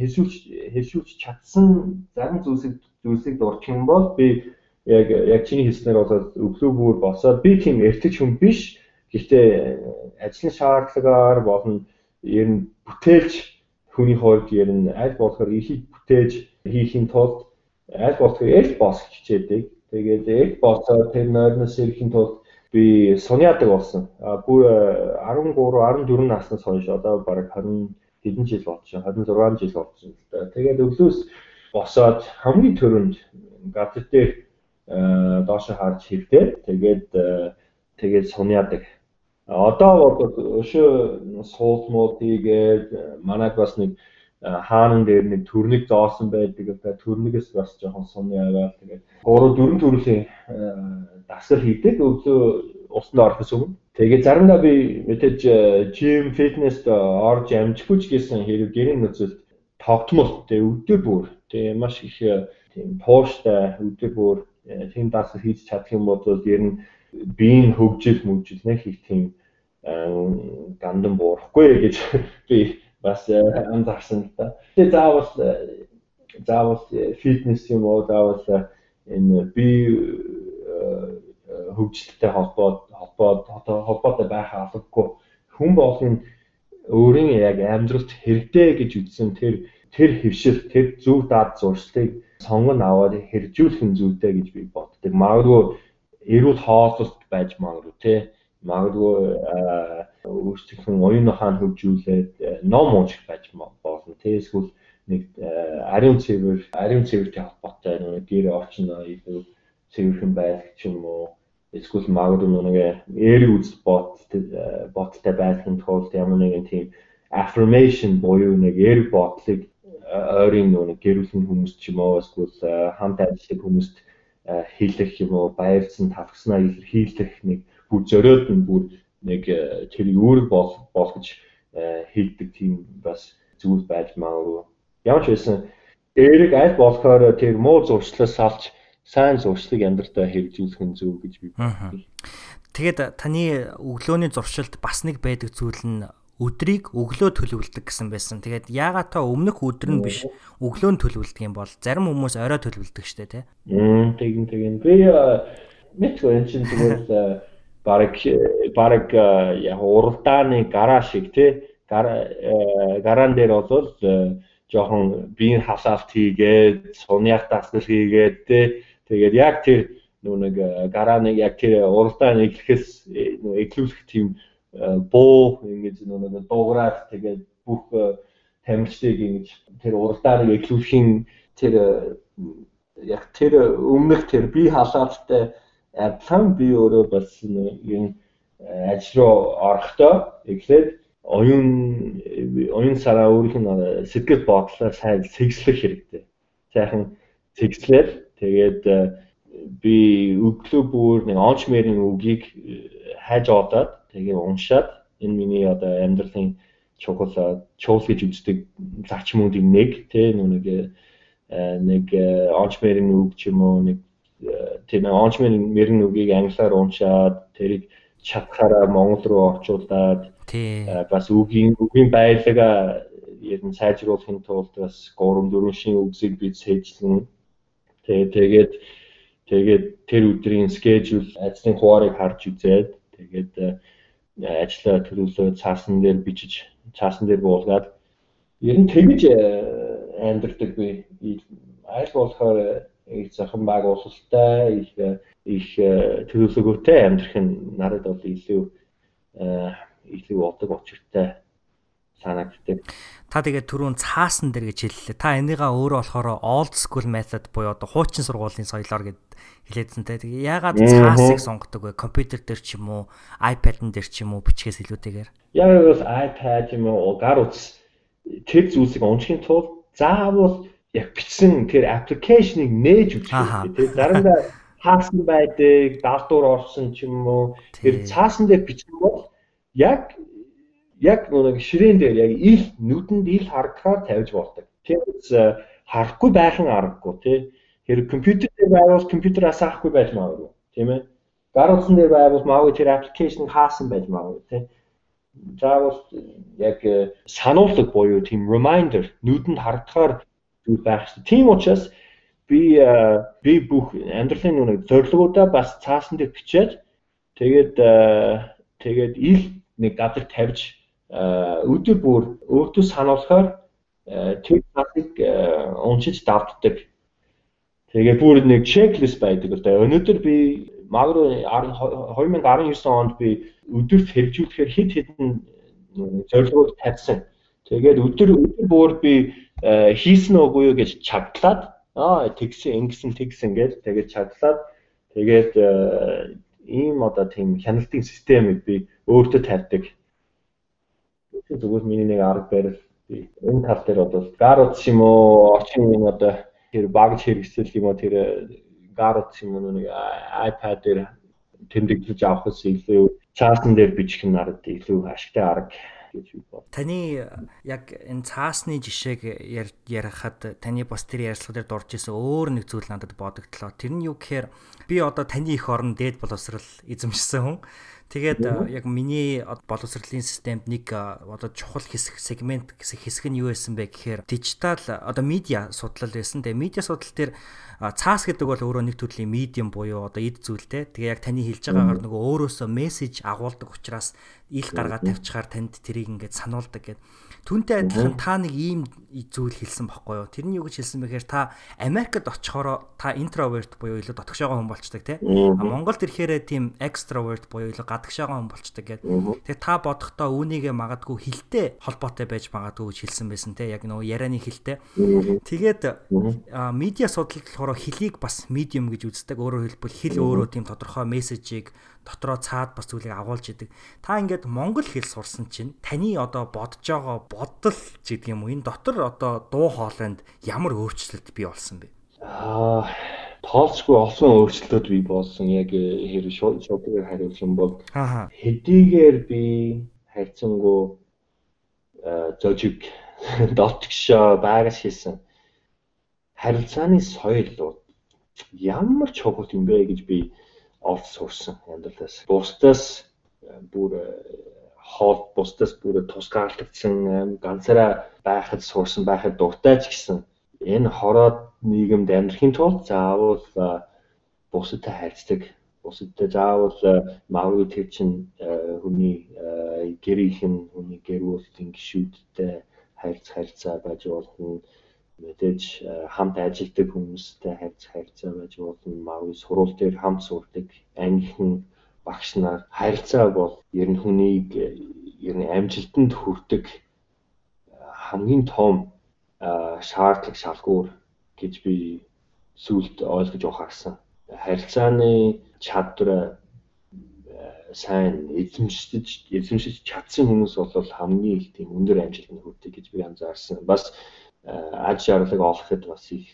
хэвшүүлж хэвшүүлж чадсан зарим зүйлсийг зүйлсийг дурчих юм бол би яг яг чиний хэлснээр бол өглөө бүр босоод би тийм эртэж хүн биш. Гэхдээ ажлын шаардлагаар болон ер нь бүтээлч хүний хувьд ер нь аль болохоор ихийг бүтээж хийхин тулд аль болохоор эль босч хичээдэг. Тэгээд эль босоо тэр нойрноос ирэхин тулд би суняадаг болсон. А бүр 13 14 наснаас хойш одоо бараг 20 хэдэн жил болж байна. 26 жил болж байна. Тэгээд өглөөс босоод хамгийн түрүүнд гадар дээр доош харж хөвдөө. Тэгээд тэгээд суняадаг. Одоо бол өшөө суулмууд хийгээд манайд бас нэг хаанан дээр нэг төрнийг зоосон байдаг. Төрнөгөөс бас жоохон сумны аваад тэгээд 3 4 төрлийн дасгал хийдэг өглөө усанд орохос өмнө. Тэгээд заримдаа би мэдээж жим фитнест орж амжихгүй ч гэсэн хэрэг гэрийн нөхцөлд тогтмол тэг өдөр бүр тэг маш их тийм тууштай өдөр бүр тийм дасгал хийж чадах юм бол ер нь биеийн хөгжил мүжил нэг их тийм гандан буурахгүй гэж би бас анзаарсан л да. Тэгээ заавал заавал фитнес юм уу заавал энэ би хөгжилттэй холбоод холбоод холбоотой байх албагүй хүн болгон өөрийн яг амьдралд хэрэгтэй гэж үзсэн тэр тэр хөвшил тэр зөв даад зуршлыг сонгон аваад хэрэгжүүлэх нь зүйтэй гэж би боддог. Магадгүй эрүүл хооллолт байж магадгүй те. Магадгүй өөрсдийнх нь оюун ухаан хөгжүүлээд ном унших байж болно те. Эсвэл нэг ариун цэвэр ариун цэвэртэй холбоотой нэг гэр орчноо илүү цэвэрхэн байх ч юм уу. Эсвэл магадгүй нэг эри үзэл бодолтой бодолтой байхын тулд ямар нэгэн тийм affirmation буюу нэг эри бодлыг ойрын нэг гэрүүлэн хүмүүс ч юм уу эсвэл хамт ажилладаг хүмүүст хийлэх юм уу баярцсан тавхснаа илэрхийлэх нэг бүр зөрөөд нь бүр нэг тэрийг үүрэг болгож хийдэг тийм бас зүйл байж магадгүй. Ямар ч байсан эрэг аль болохоор тэр муу зуршлаас салж сайн зуршлыг амьдралдаа хэрэгжүүлэх нь зөв гэж би боддог. Тэгээд таны өглөөний зуршилд бас нэг байдаг зүйл нь өдрийг өглөө төлөвлөдөг гэсэн байсан. Тэгээд яагаад та өмнөх өдөр нь биш өглөө нь төлөвлөдөг юм бол зарим хүмүүс орой төлөвлөдөг штэ тий. Мм тэгин тэгин. Би мэдгүй энэ чинь тэгвэл баг баг яг уралдааны гараа шиг тий гараан дээр бол жоохон биеийн хасаалт хийгээд суньяах дасгал хийгээд тий тэгээд яг тэр нэг гарааныг яг тэр уралдааны эхлэхээс эхлүүлэх тийм буу ингэж нэг дуугараад тэгээд бүх тамирчдыг ингэж тэр уралдааныг эглүүлэхийн тэр яг тэр өмнөх тэр бие халаалттай адилхан би өөрөө бас юм ажил руу орохдоо эхлээд оюун оюун сараа өөрийнх нь сэтгэл бодлоо сайн цэгслэх хэрэгтэй. Сайхан цэгслэр тэгээд би өглөө бүр нэг онч мэрийн үгийг хайж одоод тэгээ уншаад энэ миний одоо амьдралын чухал чуул гэж үздэг зарчмуудын нэг тийм нэг нэг ончмерийн үг ч юм уу нэг тийм ончмерийн мэрийн үгийг англиар уншаад тэрийг чадхаараа монгол руу орчуулад бас үгийн үгийн байлгаа ер нь сайжруулахын тулд бас 3 4 шин үгсийг бид сэжлэн. Тэгээ тэгээд тэгээд тэр өдрийн скежюл ажлын хуваарийг харж үзээд тэгээд ажлаа төлөвлөө цаасан дээр бичиж цаасан дээр буулгаад ер нь тэгж э, амьдэрдэг би. Аль болохоор их захан байгуулалттай их их э, төлөвлөгөөтэй амьдрах нь надад бол илүү э, илүү удаг учиртай санагддаг. Та тэгээд түрүүн цаасан дээр гэж хэллээ. Та энийгээ өөрөө болохоор old school method буюу одоо хуучин сургуулийн соёлоор гэд хэлээдсэн те. Тэгээ яагаад цаасыг сонгодог вэ? Компьютер дээр ч юм уу, iPad-н дээр ч юм уу бичгээс илүүтэйгээр. Яг бол iPad юм уу, гар утас тэр зүйлсийг уншихын тулд заавал яг бичсэн тэр аппликейшнийг нээж үзэх те. Заримдаа хаасан байдаг, даалдуур орсон ч юм уу. Тэр цаасан дээр бичих бол яг яг нэг ширээн дээр яг ил нүдэнд ил харагдахаар тавьж болдог. Тэгээс харахгүй байхын аргагүй тий. Тэр компьютер дээр байвал компьютераас авахгүй байж магадгүй тийм ээ. Гар утсан дээр байвал магадгүй тэр аппликейшн хаасан байж магадгүй тий. Заавал яг сануулгаг буюу тийм reminder нүдэнд харагдахаар зүйл байх хэрэгтэй. Тийм учраас би би бүх амьдралын нэг зорилгоудаа бас цаасан дээр бичээд тэгээд тэгээд ил нэг гадар тавьж өдөр бүр өөртөө сануулахаар тэр цаасыг уншиж давтдаг. Тэгээ бүр нэг чеклист байдаг л да. Өнөөдөр би магадгүй 2019 онд би өдөрт хэрэгжүүлэхээр хэд хэдэн зорилгууд тавьсан. Тэгээд өдөр өдөр бүр би хийсэн үгүй юу гэж чадлаад аа тэгсэн ингэсэн тэгсэн гэж тэгээд чадлаад тэгээд ийм одоо тийм хяналтын системийг би өөртөө тавьдаг зүгээр миний нэг арга барил би энэ тал дээр бол гарууд юм уу орчин юм одоо тэр багж хэрэгсэл юм уу тэр гарууд юм уу нэг iPad дээр тэмдэглэж авахс илүү цаасан дээр бичих нь арга илүү ашигтай арга гэж бод. Таны яг энэ цаасны жишээг ярихад таны бас тэр ярилцлага дээр дурж исэн өөр нэг зүйл надад бодогдлоо. Тэр нь юу гэхээр би одоо таны их орон дээд боловсрал эзэмшсэн хүн. Тэгээд яг миний боловсролын системд нэг одоо чухал хэсэг сегмент хэсэг нь юу байсан бэ гэхээр дижитал одоо медиа судлал байсан. Тэгээ медиа судлал дээр цаас гэдэг бол өөрөө нэг төрлийн медиум буюу одоо эд зүйлтэй. Тэгээ яг таны хэлж байгаагаар нөгөө өөрөөсөө мессеж агуулдаг учраас ил гаргаад тавьчихаар танд тэрийг ингээд сануулдаг гэдэг. Түүнтэй адилхан та нэг ийм зүйл хэлсэн баггүй юу? Тэрний юу гэж хэлсэн бэхээр та Америкт очихороо та интроверт буюу илүү дотгошоогоо хүн болчдаг тий. А Монголд ирэхээрээ тийм экстраверт буюу илүү гадагшаага хүн болчдаг гэдэг. Тэгээ та бодохдоо үүнийгээ магадгүй хилтэй холбоотой байж магадгүй гэж хэлсэн байсан тий. Яг нөгөө ярианы хилтэй. Тэгээд медиа судлал болохоор хилийг бас медиум гэж үздэг. Өөрөөр хэлбэл хил өөрөө тийм тодорхой мессежийг дотроо цаад бас зүйлийг агуулж идэг. Та ингээд монгол хэл сурсан чинь таны одоо бодож байгаа бодол гэдэг юм уу энэ дотор одоо дуу хоолойнд ямар өөрчлөлт бий болсон бэ? Аа тоолцгүй олон өөрчлөлтүүд бий болсон. Яг хэрэг шоугаар хариулах юм бол хэдийгээр би хайцсангуу зожиг дотгошоо байгаас хийсэн харилцааны соёл ямар чухал юм бэ гэж би олж сурсан амьдралаас. Бусдаас бүр хоол бусдаас бүр тусгаарлагдсан ганцаараа байхад сурсан байхад дуртай ч гэсэн энэ хороод нийгэмд амьдрахын тулд заавал бусадтай харьцдаг бусадтай заавал магадгүй тэр чинь хүний гэрийнх нь хүний гэр бүлийн гишүүдтэй харьц харьцаа байж болно. Мэдээж хамт ажилладаг хүмүүстэй харьц харьцаа байж болно. Магадгүй сургууль дээр хамт сурдаг ангийнхан багш нар харилцаа бол ер нь хүнийг ер нь амжилтанд хүрдэг хамгийн том шаардлага шалгуур гэж би сүулт ойлгож ухаарсан. Харилцааны чадвар сайн эзэмшиж эзэмшиж чадсан хүмүүс бол хамгийн их тийм өндөр амжилтанд хүрдэг гэж би анзаарсан. Бас аж шаарлыг олоход бас их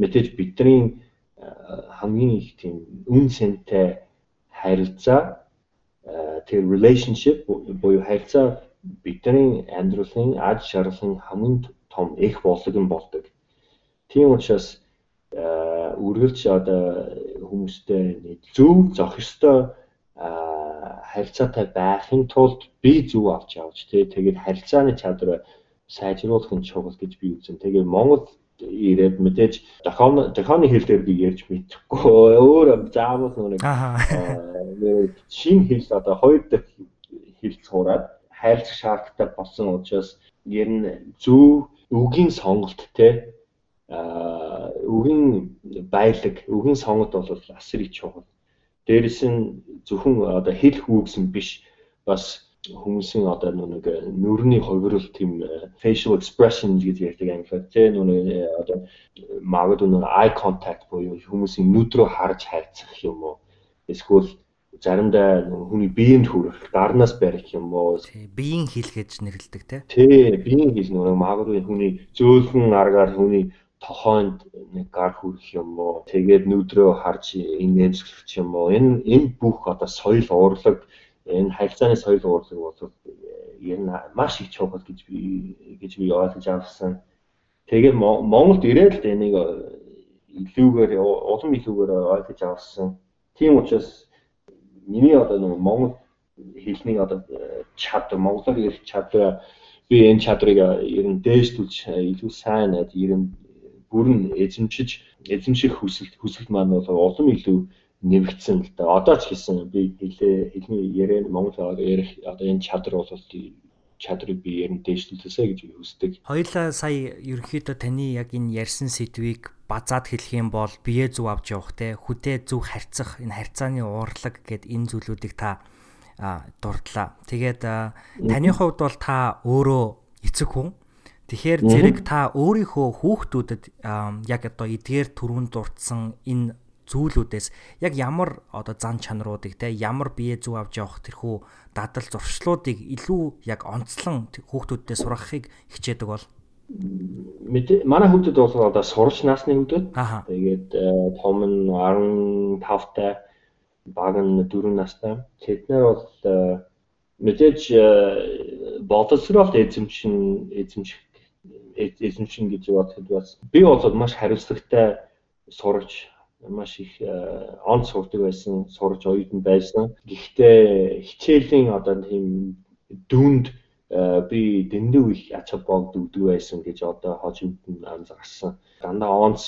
мэдээж бидний хамгийн их тийм үн цэнтэй харилцаа тэр relationship буюу харилцаа бидний амьдралын аж шаарлын хамгийн том их боллог нь болдог. Тийм учраас үргэлж одоо хүмүүстэй зөв зох ёстой харилцаатай байхын тулд би зөв авч явж тий тэгээд харилцааны чадвар сайжруулах нь чухал гэж би үзэн. Тэгээ Монгол ирээд мэдээж дохооны дохооны хэл дээр би ярьж мэдэхгүй. Өөр заавал нэг шинэ хэл одоо хоёр дахь хэл цуураад хайрлах шаардлагатай болсон учраас ер нь зөв үгийн сонголт а үгийн байлаг, үгийн сонгод бол асар их чухал. Дээрэс нь зөвхөн одоо хэл хүүгсэн биш бас хүмүүсийн одоо нэг нүрийн хувирал тийм э, facial expression гэж ярьдаг англиар тийм нүг э, одоо магадгүй нэг eye contact буюу хүмүүсийн нүд рүү харж хайцах юм уу? Эсвэл заримдаа хүний биеинд хүрэх дарнаас барих юм уу? Биеийн хил гэж нэрлэдэг тий Тий биеийн хил нүг магадгүй хүний зөөлхөн аргаар хүний тохоонд нэг гар хүрэх юм уу тэгээд нүдрөө харж энэ эмсгэх юм уу энэ энэ бүх одоо соёл урлаг энэ харилцааны соёл уурлаг бол ер нь маш их чухал гэж би гэж би ойлгож авсан. Тэгээд Монголд ирээд л энийг илүүгээр улам илүүгээр ойлгож авсан. Тийм учраас миний одоо нэг Монгол хэлний одоо чадвар, монголоор ярих чадвар би энэ чадрыг ер нь дээшлүүлж илүү сайн найд ер нь бүрэн эзэмшиж эзэмших хүсэлт хүсэлт маань бол улам илүү нэмэгдсэн л да. Одоо ч гэсэн би хэлээ хэлний яриа монголоор ярих одоо энэ чадвар бол чадрыг би ер нь дээшлүүлээсэ гэж хүсдэг. Хоёлаа сая ерөнхийдөө таны яг энэ ярьсан сэдвийг базаад хэлэх юм бол бие зүв авч явах те хүдээ зүв харьцах энэ харьцааны уурлаг гэд энэ зүйлүүдийг та дурдлаа. Тэгээд таны хувьд бол та өөрөө эцэг хүн. Тэгэхээр зэрэг та өөрийнхөө хүүхдүүдэд яг одоо эдгээр төрөнд дурдсан энэ зүйлүүдээс яг ямар одоо зан чанаруудыг те ямар бие зүв авч явах тэрхүү дадал зуршлуудыг илүү яг онцлон хүүхдүүддээ сургахыг хичээдэг бол манай хүүхдүүд бол одоо сурч наасны хүүхдүүд. Тэгээд том нь 15 тай баг нь 4 настай. Тэднэр бол э, мэдээж э, боловсролт эзэмшин эзэмших эзэмшин гэж бодоход бас би бол маш хариуцлагатай сурч маш их э, онц сурдаг байсан, сурж оюутан байсан. Гэхдээ хичээлийн одоо тийм дүнд би дэндүү их ач холбогддог байсан гэж одоо хожимд анзаарсан. Дандаа онц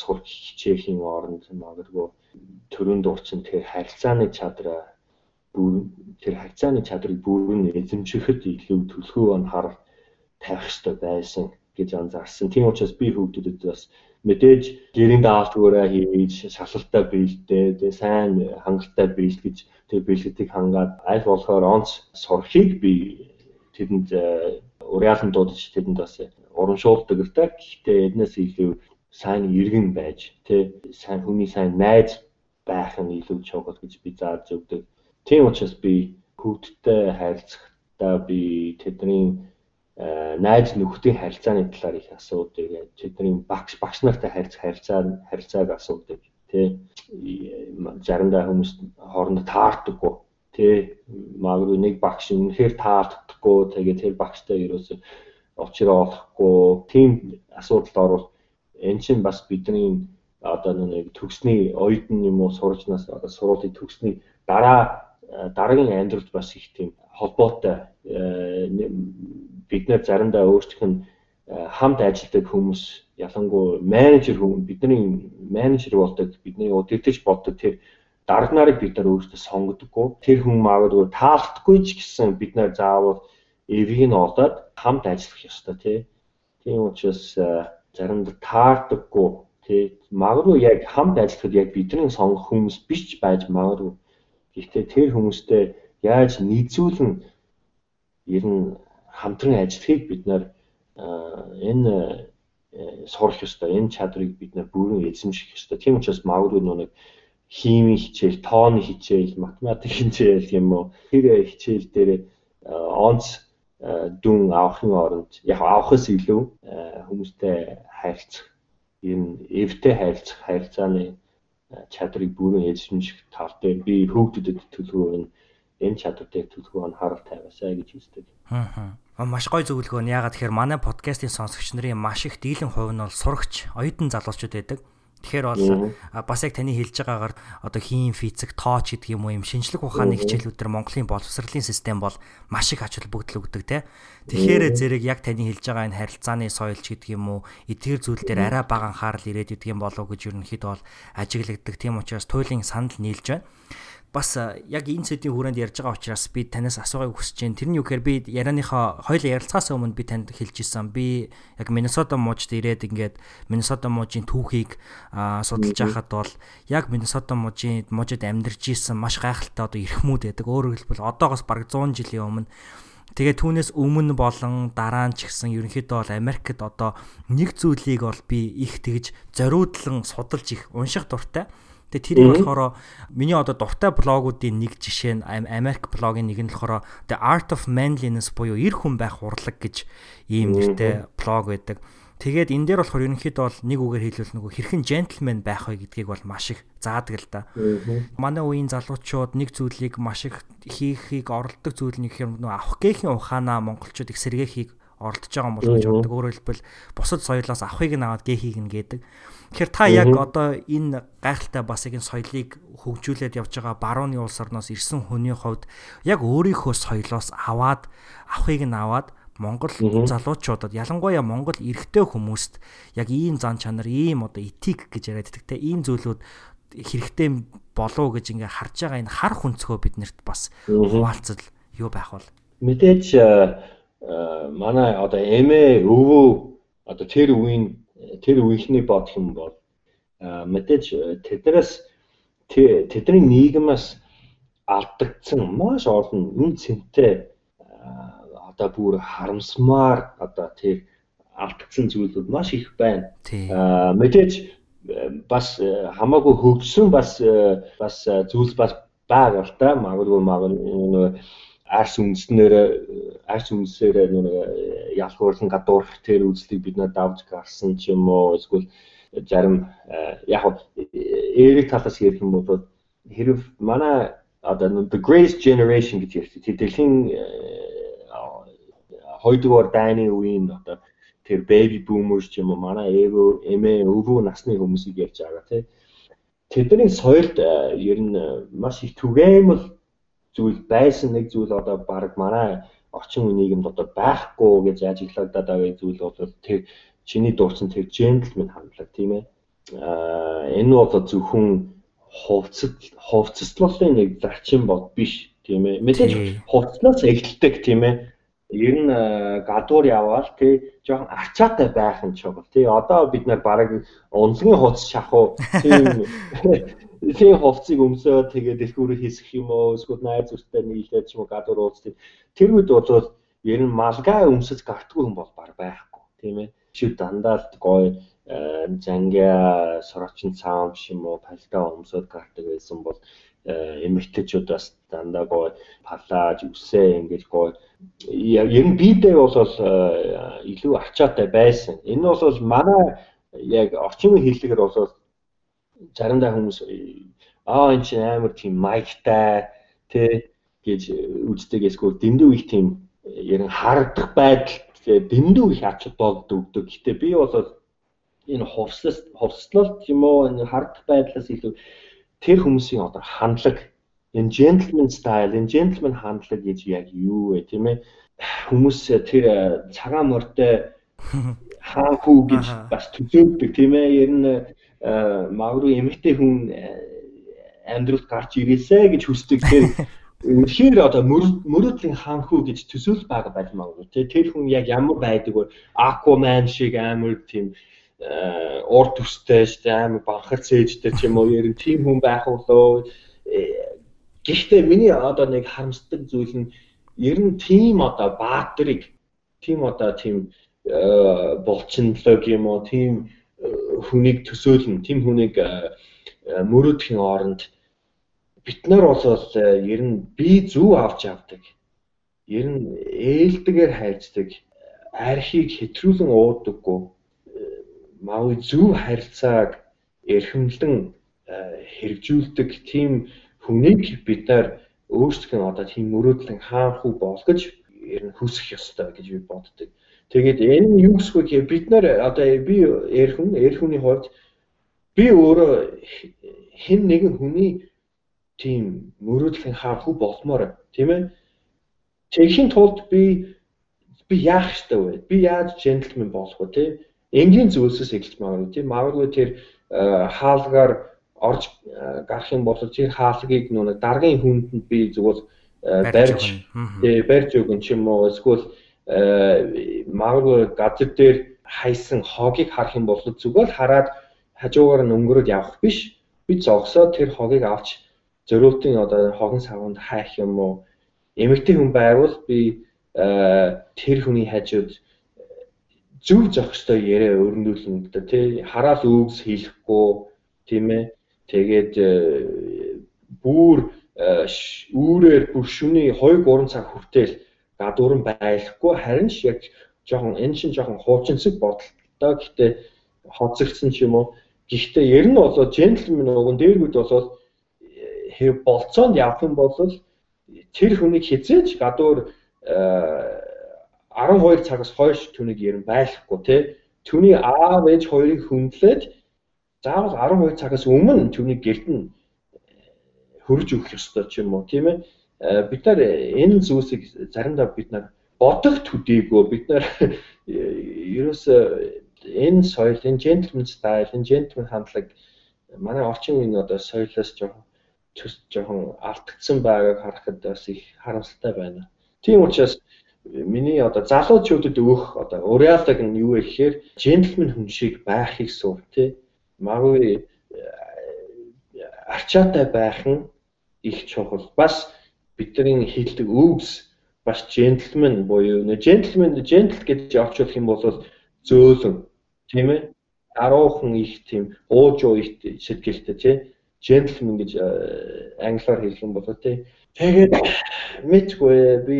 сурч хичээхийн оронд магадгүй төрөнд урчин тэр харилцааны чадраа бүр тэр харилцааны чадрыг бүрэн эзэмшихэд илүү төлхөө анхаарал тавих хэрэгтэй байсан гэж анзаарсан. Тийм учраас би хүүхдүүдэд бас мэдээж гэрийн даалтгаараа хийж шалалтаа биелдээ тэгээ сайн хангалттай биелгэж тэгээ биелгэтийг хангаад аль болохоор онц сурахыг би тэдэнд э, уриалан дуудаж тэдэнд бас урамшуулдаг л та. Гэхдээ эднээс илүү сайн иргэн байж тий сайн хүний сайн найз байх нь илүү чухал гэж би зааж өгдөг. Тийм учраас би хүүхдтэй харилцахдаа би тэдний э, найз нөхдийн харилцааны талаар их асуудаг. Тэдний багш багш нартай харилцаа харилцаа харилцааг асуудаг. Тэ заримдаа хүмүүс хоорондоо таардаггүй. Тэ магадгүй нэг багш үнэхээр таарддаггүй. Тэгээд тэр багштай ерөөсөө очроо олохгүй. Тийм асуудалд орвол эн чинь бас бидний одоо нэг төгсний оюутан юм уу сурчнаас одоо сургуулийн төгсний дараа э, дараагийн амьдралд бас их тийм холбоотой э, бид нэр заримдаа өөрсдөх нь э, хамт ажилладаг хүмүүс ялангуяа менежер хүмүүс бидний менежер болдог бидний удирдах болдог тэр дарга нарыг бид нар өөрсдөө сонгодоггүй. Тэр хүн магадгүй таалдахгүй ч гэсэн бид нар заавал эвийг нь олоод хамт ажиллах ёстой тий. Тийм учраас заримдаа таардаггүй Тий. Магадгүй яг хамт ажиллахад яг бидний сонгох хүмүүс биш байж магадгүй. Гэхдээ тэр хүмүүстэй яаж нийцүүлэн ер нь хамтран ажиллахыг бид нар энэ э, сурах ёстой. Энэ чадрыг бид нар бүрэн эзэмших ёстой. Тийм учраас магадгүй нэг химийн хичээл, тооны хичээл, математик хичээл юм уу тэр хичээл дээр онц дүн авахын оронд яг авахаас илүү хүмүүстэй харилцах энэ эвтэй харилцах харилцааны чадрыг бүрэн эзэмших тал дээр би хүүхдэд төлөвлөгөө энэ чадвар дээр төлөвлөгөө анхаарал тавиасаа гэж үздэг. Аа. Маш гоё зөвлөгөө нь ягаад тэгэхээр манай подкастын сонсогч нарын маш их дийлэн хувь нь бол сурагч, оюутан залуучууд байдаг. Тэгэхээр бол бас яг таны хэлж байгаагаар одоо хийн физик, тооч гэдэг юм уу юм шинжлэх ухааны хичээлүүд төр Монголын боловсролын систем бол маш их ач холбогдол өгдөг те. Тэгэхээр зэрэг яг таны хэлж байгаа энэ харилцааны соёлч гэдэг юм уу эдгээр зүйл дээр арай бага анхаарал ирээд идэг юм болов уу гэж ерөнхийдөө бол ажиглагддаг. Тийм учраас туйлын санал нийлж байна бас яг энэ сэдвийн хүрээнд ярьж байгаа учраас би танаас асуугыг хүсэж байна. Тэрний юу гэхээр би ярианыхаа хоёул ярилцахаас өмнө би танд хэлж исэн. Би яг Миннесота мужид ирээд ингээд Миннесота мужийн түүхийг судалж байхад бол яг Миннесота мужийн мужид амьдарч исэн маш гайхалтай одоо эрхмүүд байдаг. Өөрөөр хэлбэл одоогоос бараг 100 жилийн өмнө Тэгээ түүнээс өмнө болон дараа нь ч гэсэн ерөнхийдөө бол Америкт одоо нэг зүйлийг бол би их тэгж зориудлан судалж их унших дуртай. Тэгээ тэрийг болохоор миний одоо дуртай блогуудын нэг жишээ нь Америк блогийн нэг нь болохоор The Art of Manliness буюу эр хүн байх урлаг гэж ийм нэртэй блог байдаг. Тэгээд энэ дээр болохоор ерөнхийдөө бол нэг үгээр хэлвэл нөгөө хэрхэн джентльмен байх вэ гэдгийг бол маш их заадаг л да. Манай үеийн залуучууд нэг зүйлийг маш их хийхийг оролдог зүйл нэг юм нөгөө авах гээхийн ухаанаа монголчууд их сэргээхийг оролдож байгаа юм болов гэж боддог. Өөрөөр хэлбэл бусад соёлоос авахыг нь аваад гээхийг нь гэдэг. Тэгэхээр та яг одоо энэ гайхалтай бас яг энэ соёлыг хөгжүүлээд явж байгаа барууны улс орноос ирсэн хүний хувьд яг өөрийнхөө соёлоос аваад авахыг нь аваад Монгол залуучуудад ялангуяа Монгол эрэгтэй хүмүүст яг ийм зан чанар, ийм одоо этик гэж яриад байдаг те ийм зүйлүүд хэрэгтэй болов гэж ингээ харж байгаа энэ хар хүнцгөө биднэрт бас хуваалцал юу байх бол? Мэдээж манай одоо эмээ өвөө одоо тэр үеийн тэр үеийнхний бодох юм бол мэдээж тэднээс тэдний нийгэмээс алдагдсан маш олон үн цэнтэй одоо бүр харамсмаар одоо тэр алдсан зүйлүүд маш их байна. Мэдээж бас хамаагүй хөгжсөн бас бас зүйлс бас байгаа л та магадгүй магадгүй арс үнснээр арс үнсээр нэг ялхуурлан гадуурх тэр үзлийг бид над давж гарсан ч юм уу эсвэл зарим яг эрэг талаас ярих юм бол хэрэг манай одоо the greatest generation гэж ярьдаг. Дэлхийн хоёрдугаар дайны үеийн одоо тэр baby boomers ч юм уу манай ээгөө эмээ өвөө насны хүмүүсийг ярьж байгаа тий. Тэдний соёлд э, ер нь э, маш их түгээмэл зүйл байсан нэг зүйл одоо баг манай орчин үеийн нийгэмд одоо байхгүй гэж ажиглагдаад байгаа зүйл бол тэр чиний дурдсан тэр gentleman хандлага тийм ээ. Аа энэ бол зөвхөн хувцас хувцаслалын нэг зарчим бод биш тийм ээ. Мэдээж хувцснаас эхэлдэг тийм ээ ер нь гадуур яваал тий жоохон арчаатай байх нь чухал тий одоо бид нар бараг унлагын хуц шахуу тийм тийм хувцсыг өмсөө тэгээд дэлгүүрээ хийсэх юм уу? Эсвэл найз зүртэй нийлээд ч юм уу гадуур ууц тий тэр үед бол ер нь малгай өмсөж гартгүй юм бол баг байхгүй. Тийм ээ. Шив дандаа л гоё зангиа сороочин цаам юм уу? Пальтаа өмсөд гардаг байсан бол Э, эмэгтэйчүүд бас дандаа гоё палаж үсээ ингэж гоё ер нь бидээ бол э, илүү ачаатай байсан. Энэ бол манай яг орчин үеийн хэллэгээр бол заримдаа хүмүүс аа энэ чинь амар тийм майктай тэ гэж үздэг эсвэл дэндүү их тийм ер нь харагдах байдал дэндүү их ач холбогдол өгдөг. Гэтэ би бол энэ хувцлал хувцлалт юм уу энэ харагдах байдлаас илүү тэр хүмүүсийн одоо хандлага энэ gentleman style, энэ gentleman хандлага гэж яг юу вэ тийм ээ? Хүмүүс тэр э, цагаан морьтой хаан хүү гэж бас төсөөлдөг тийм ээ? Ер нь магадгүй эмэгтэй хүн э, амьдралд гарч ирээсэ гэж хүсдэг. Тэр үнэхээр одоо мөрөдлийн хаан хүү гэж төсөөл байгаа байж магадгүй. Тий тэр хүн яг ямар байдаг вэ? Aquaman шиг амар тийм Э, урд төстэй шүү дээ амар банхар цээжтэй ч юм уу. Ер нь тийм хүн байх болоо э, гэхдээ миний одоо нэг харамсдаг зүйл нь ер нь тийм одоо баатрыг тийм одоо тийм э, болчинлог юм уу? Тийм хүнийг төсөөлнө. Тийм хүнийг мөрөөдхийн оронд бид нар бол ер нь би зүв авч авдаг. Ер нь ээлдэгээр хайрцдаг. Архийг хэтрүүлэн уудаггүй. Магадгүй зөв харилцааг эрхэмлэн хэрэгжүүлдэг. Тийм хүнийг бид нар өөрсдөө одоо тийм мөрөөдлөн хаанхуу болгож ер нь хүсэх ёстой гэж би боддог. Тэгээд энэ юу гэсгүй гэхээр бид нар одоо би эрхэн эрхүний хувьд би өөрөө хэн нэгэн хүний тийм мөрөөдлөн хаанхуу болмоор тийм ээ. Тэгэхин тулд би би яах ёстой вэ? Би яаж джентльмен болох вэ? Тийм энгийн зүйлсээс эхэлж магадгүй тийм магадгүй тэр э, хаалгаар орж э, гарах юм бол тэр хаалгыг нүг даргын хүндэнд би зүгээр э, барьж тий барьж өгөн ч юм уу эсвэл магадгүй газар дээр хайсан хогийг харах юм бол зүгээр хараад хажуугаар нь өнгөрөөд явах биш. Би зогсоод тэр хогийг авч зөрүүтийн одоо хогон савнд хайх юм уу? Эмэгтэй хүн байвал би тэр хүний хажууд зөв зөх ёстой яриа өрнүүлнэ гэдэг тий хараал үгс хийхгүй тийм ээ. Тэгээд э, бүр э, үүрээр бүр шүний 2 3 цаг хүртэл гадуурн байхгүй харин ч яг жоохон энэ шин жоохон хуучинсаг бодол доо. Гэхдээ хоцрогдсон ч юм уу. Гэхдээ ер нь бол джентлмен уг нь дээргүүд бол хэв болцоонд явах юм бол тэр хүнийг хизээж гадуур 12 цагаас хойш түүнийг ярин байхгүй тий. Түүний аав ээж хоёрыг хүндлээд заавал 12 цагаас өмнө түүнийг гэрт нь хөрж өгөх ёстой ч юм уу тийм ээ. Бид нар энэ зүйлсийг заримдаа бид нар бодох төдийгөө бид нар ерөөсөө энэ соёл, энэ gentleman style, энэ gentleman хандлага манай орчин үеийн одоо соёлоос жоохон жоохон алдагдсан байгааг харахад бас их харамсалтай байна. Тийм учраас миний одоо залуучуудад өгөх одоо уриалдаг нь юу вэ гэхээр джентльмен хүн шиг байхыг сур тий. Магадгүй арчаатай байх нь их чухал. Бас бидний хэлдэг үгс бас джентльмен буюу нэ джентльмен джентл гэж явуулах юм бол зөөлөн тийм ээ. Аруухан их тийм ууж уу их сэтгэлтэй тий gentleman гэж англиар хэлэх юм бол тий. Тэгээд мэдгүй би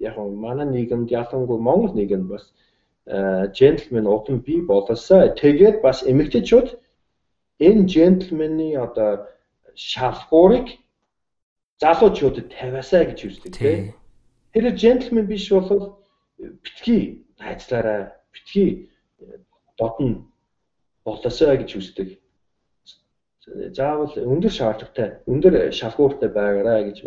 яг манай нийгэмд ялангуяа Монгол нийгэмд бас gentleman утам би болосоо. Тэгээд бас эмэгтэйчүүд энэ gentleman-ы одоо шалгуурыг залуучуудад тавиасаа гэж үздэг тий. Тэр gentleman биш бол битгий хайцлаараа битгий дотн болосоо гэж үздэг заавал өндөр шаардлагатай, өндөр шалгууртай байгаарай гэж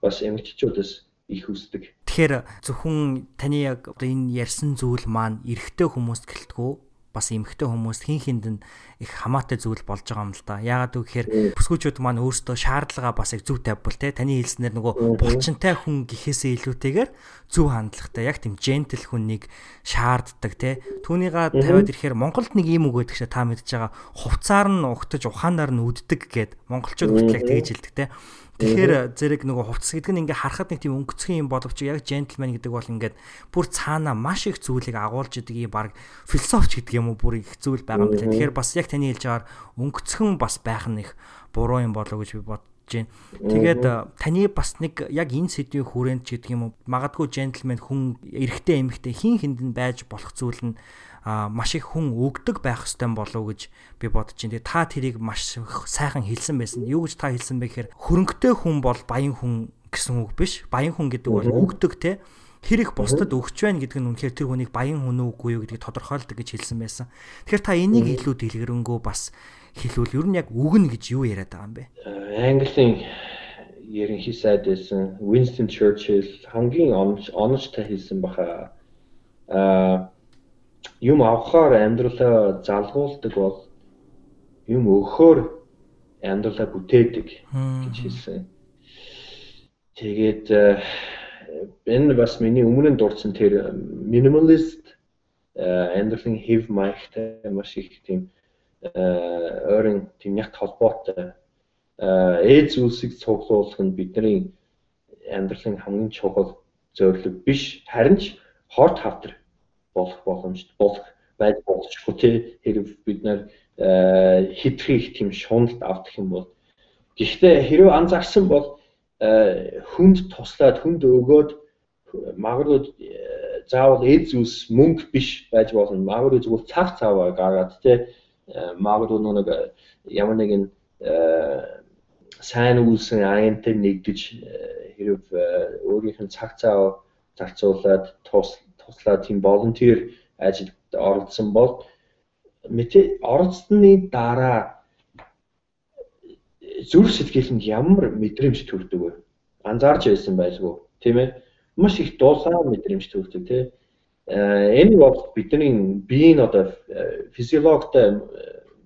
бас эмэгтэйчүүдээс их хүсдэг. Тэгэхээр зөвхөн таны яг одоо энэ ярьсан зүйл маань эрэгтэй хүмүүст гэлтгүү бас эмэгтэй хүмүүст хин хинд нь их хамаатай зүйл болж байгаа юм л да. Яагаад гэвэл бүсгүүчүүд маань өөрсдөө шаардлагаа бас их зөв тавьбал те. Таны хэлснээр нөгөө булчинтай хүн гэхээсээ илүүтэйгээр зөв хандлагатай. Яг тийм жентл хүнийг шаарддаг те. Түүнийга тавиад ирэхээр Монголд нэг юм үг гэдэг чинь та мэдж байгаа. Хувцаар нь угтаж ухаанаар нь үддэг гэд монголчууд хүртэл яг тэгэж хэлдэг те. Тэгэхээр зэрэг нөгөө хувцас гэдэг нь ингээ харахад нэг тийм өнгөцгөн юм боловч яг джентльмен гэдэг бол ингээд бүр цаана маш их зүйлийг агуулж идэг юм баг философч гэдэг юм уу бүр их зүйл байгаа юм байна. Тэгэхээр бас яг таны хэлж байгаагаар өнгөцгөн бас байх нь их буруу юм болов гэж би бодож байна. Тэгээд таны бас нэг яг энэ сэдвийн хүрээнд ч гэдэг юм уу магадгүй джентльмен хүн эрэгтэй эмэгтэй хин хинд нь байж болох зүйл нь маш их хүн өгдөг байх ёстой болов гэж би бодож байна. Тэгээ та тэрийг маш сайхан хэлсэн байсан. Юу гэж та хэлсэн бэ гэхээр хөрөнгөтэй хүн бол баян хүн гэсэн үг биш. Баян хүн гэдэг бол өгдөг те хэрэг бусдад өгч байна гэдэг нь үнэхээр тэр хүнийг баян хүн үгүй юу гэдгийг тодорхойлдог гэж хэлсэн байсан. Тэгэхээр та энийг илүү дэлгэрэнгүй бас хэлвэл ер нь яг үгнэ гэж юу яриад байгаа юм бэ? Английн ерөнхий сайд байсан Winston Churchill хамгийн оновчтой хэлсэн баха. Аа юм авахаар амьдралаа залгуулдаг бол юм өгөхөөр амьдралаа бүтээдэг гэж хэлсэн. Тэгээд э, энэ бас миний өмнө нь дурдсан тэр minimalist амьдралын хэв маягтай маш их тийм э, ойрын тийм ягт холбоотой ээж зүйлсийг цуглуулах нь бидний амьдралын хамгийн чухал зорилго биш харин ч хорт хавтар болох боломжтой болох байж болчихгүй тий хэрэг бид нар э, хитрхи их тийм шуналт авдах юм бол. Гэхдээ хэрэг анзаарсан бол э, хүнд туслаад хүнд өгөөд магадгүй э, заавал эд зүйлс мөнгө биш байж болно. Магадгүй зүгээр цаг цаваа гаргаад тий магадгүй нэг ямар нэгэн сайн үйлсэн аянтай нэгдэж хэрэг өөрийнх нь цаг цаа зарцуулаад тус туслаа тийм волонтер ажилд оролцсон бол мэдээ оролцсны дараа зүрх сэтгэлд ямар мэдрэмж төрдөг вэ? Анзаарч байсан байлгүй тийм ээ? Маш их дуулаа мэдрэмж төрдөг тийм ээ? Энэ бол бидний биеийн одоо физиологтой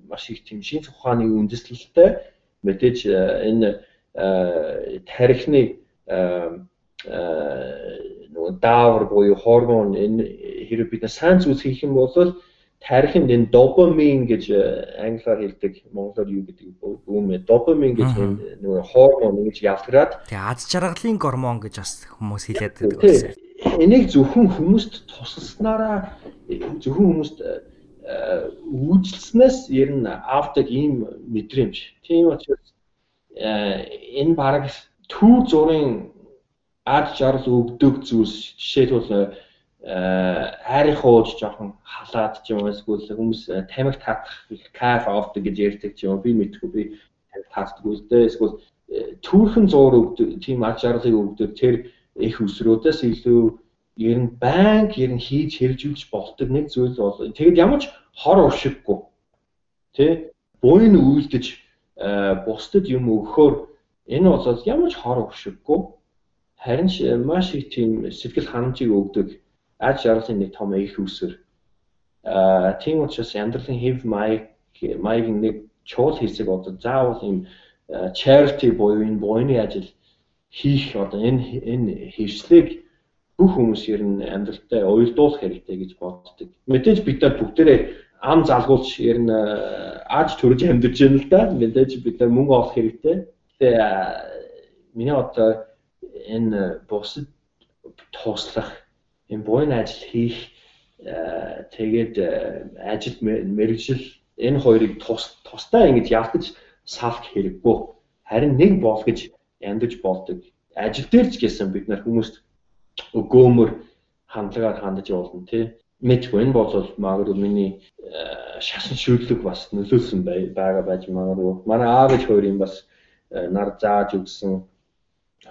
маш их тийм шинж ухааны үндэслэлтэй мэдээж энэ тарихны нөгөө даавар буюу гормон энэ хэрэг бид сайн зүйлс хийх юм бол тарихынд энэ допамин гэж э, англиар хэлдэг монголоор юу гэдэг бүүм ээ допамин гэж нөгөө гормон ингэж явтараад тэгээ аз жаргалын гормон гэж бас хүмүүс хэлээд байдаг байсан. Энийг зөвхөн хүмүүст тусалснараа зөвхөн хүмүүст э, үйлчлснээс ер нь авдаг ийм мэдрэмж. Тийм учраас э, энэ баг төв зургийн ад жаргал өгдөг зүйлс жишээлбэл хайрын хууж жоохон халаад ч юм уу эсвэл хүмүүс тамиг таатах их кайф авдаг гэж ярьдаг ч юм уу би мэдгүй би тамиг таатдаг үстэй эсвэл түүхэн зуур өгдөг тийм аж аргалыг өгдөг тэр их өсрөөдөөс илүү ер нь банк ер нь хийж хэрэгжүүлж болдог нэг зүйл бол тэгэд ямар ч хор уршиггүй тий? Буйн үйлдэж бусдад юм өгөхөөр энэ бол ямар ч хор уршиггүй харин маш их тийм сэтгэл ханамжийг өгдөг аж аргалын нэг том их үсэр. Аа тийм учраас амьдралын хэв маяг маяг нэг чуул хэсэг одоо заавал юм charity буюу энэ буйны ажил хийх одоо энэ энэ хэрэгслийг бүх хүмүүс ер нь амьдралдаа уялдуулах хэрэгтэй гэж боддог. Мэдээж бид нар бүгдээрээ ам залгуулж ер нь ааж төрж амьдарч байна л да. Мэдээж бид нар мөнгө олох хэрэгтэй. Тэгээ миний одоо энэ бусад туслах юм буйн ажил хийх э, тэгээд э, ажил мэрэгжил энэ хоёрыг тус тусдаа ингэж ялтаж салах хэрэггүй. Харин нэг бол гэж яндаж болдог. Ажил дээр ч гэсэн бид нар хүмүүст өгөөмөр хандлагаар хандаж явуулна тий. Мэдгүй энэ бол магадгүй миний э, шасан шүүдлэг бас нөлөөлсөн байгаа байж магадгүй. Манай аав ээж хоёрын бас нар зааж өгсөн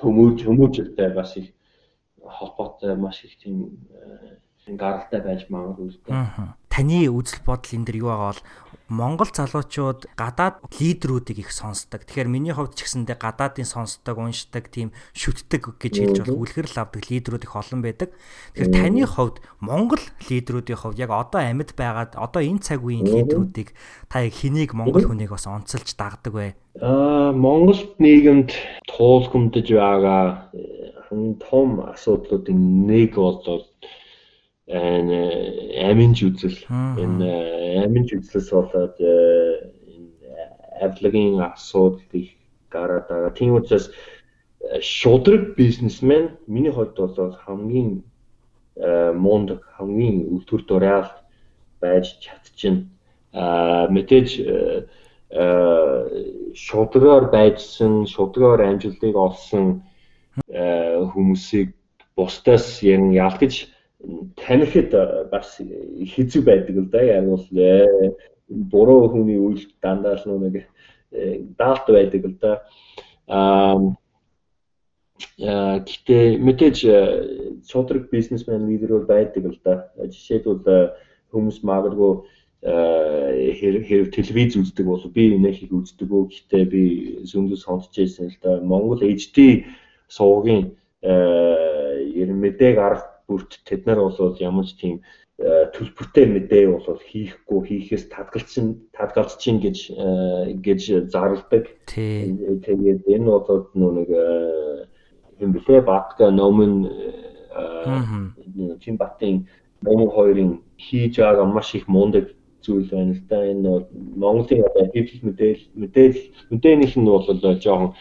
хүмүүж хүмүүжтэй бас их холбоотой маш их тийм э, гаралтай байж магадгүй дээ. Таны үзэл бодол энэ дэр юу байгаа бол Монгол залуучууд гадаад лидерүүдийг их сонсдог. Тэгэхээр миний хувьд ч гэсэндээ гадаадын сонсдог, уншдаг, тийм шүтдэг гэж хэлж болох үлгэр л авдаг лидерүүд их олон байдаг. Тэгэхээр таны хувьд Монгол лидерүүдийн хувьд яг одоо амьд байгаад одоо энэ цаг үеийн лидерүүдийг та яг хэнийг Монгол хүнийг бас онцолж дагдаг вэ? Аа Монгол нийгэмд туулгамдж байгаа том асуудлуудын нэг бол аминж үзэл энэ аминж үзлээс болоод энэ авлагын асуудал их гараад байгаа. Тийм учраас шудраг бизнесмен миний хувьд бол хамгийн мунд хамгийн өвтөр дураал байж чадчихна. Аа мэдээж шудрагаар байжсан, шудрагаар амжилтыг олсон хүмүүсийг бусдаас яг ялгаж танихд бас хэцүү байдаг л да. Яг бол буруу хүний үйл дандаа л нэг даалт байдаг л да. Аа гэтээ мэдээж шудраг бизнесмен лидер бол байдаг л да. Жишээлбэл хүмүүс магадгүй хэрэг телевиз үздэг бол би их үздэг үү гэхдээ би зөндөө сонсч байсан л да. Монгол HD суугийн ер мэдээг арга бүрт тэд нар бол ямар ч тийм төлбөртэй мэдээ бол хийхгүй хийхээс татгалцсан татгалзчин гэж гэж зарладаг. Тэгээд энэ бол нэг юм бэлээ батга номын тийм батын номын хоёрын хийж байгаа маш их мундаг зүйл байна л да. Энэ Монголын одоо хэвлэл мэдээлэл мэдээлэл мэдээнийх нь бол жоохон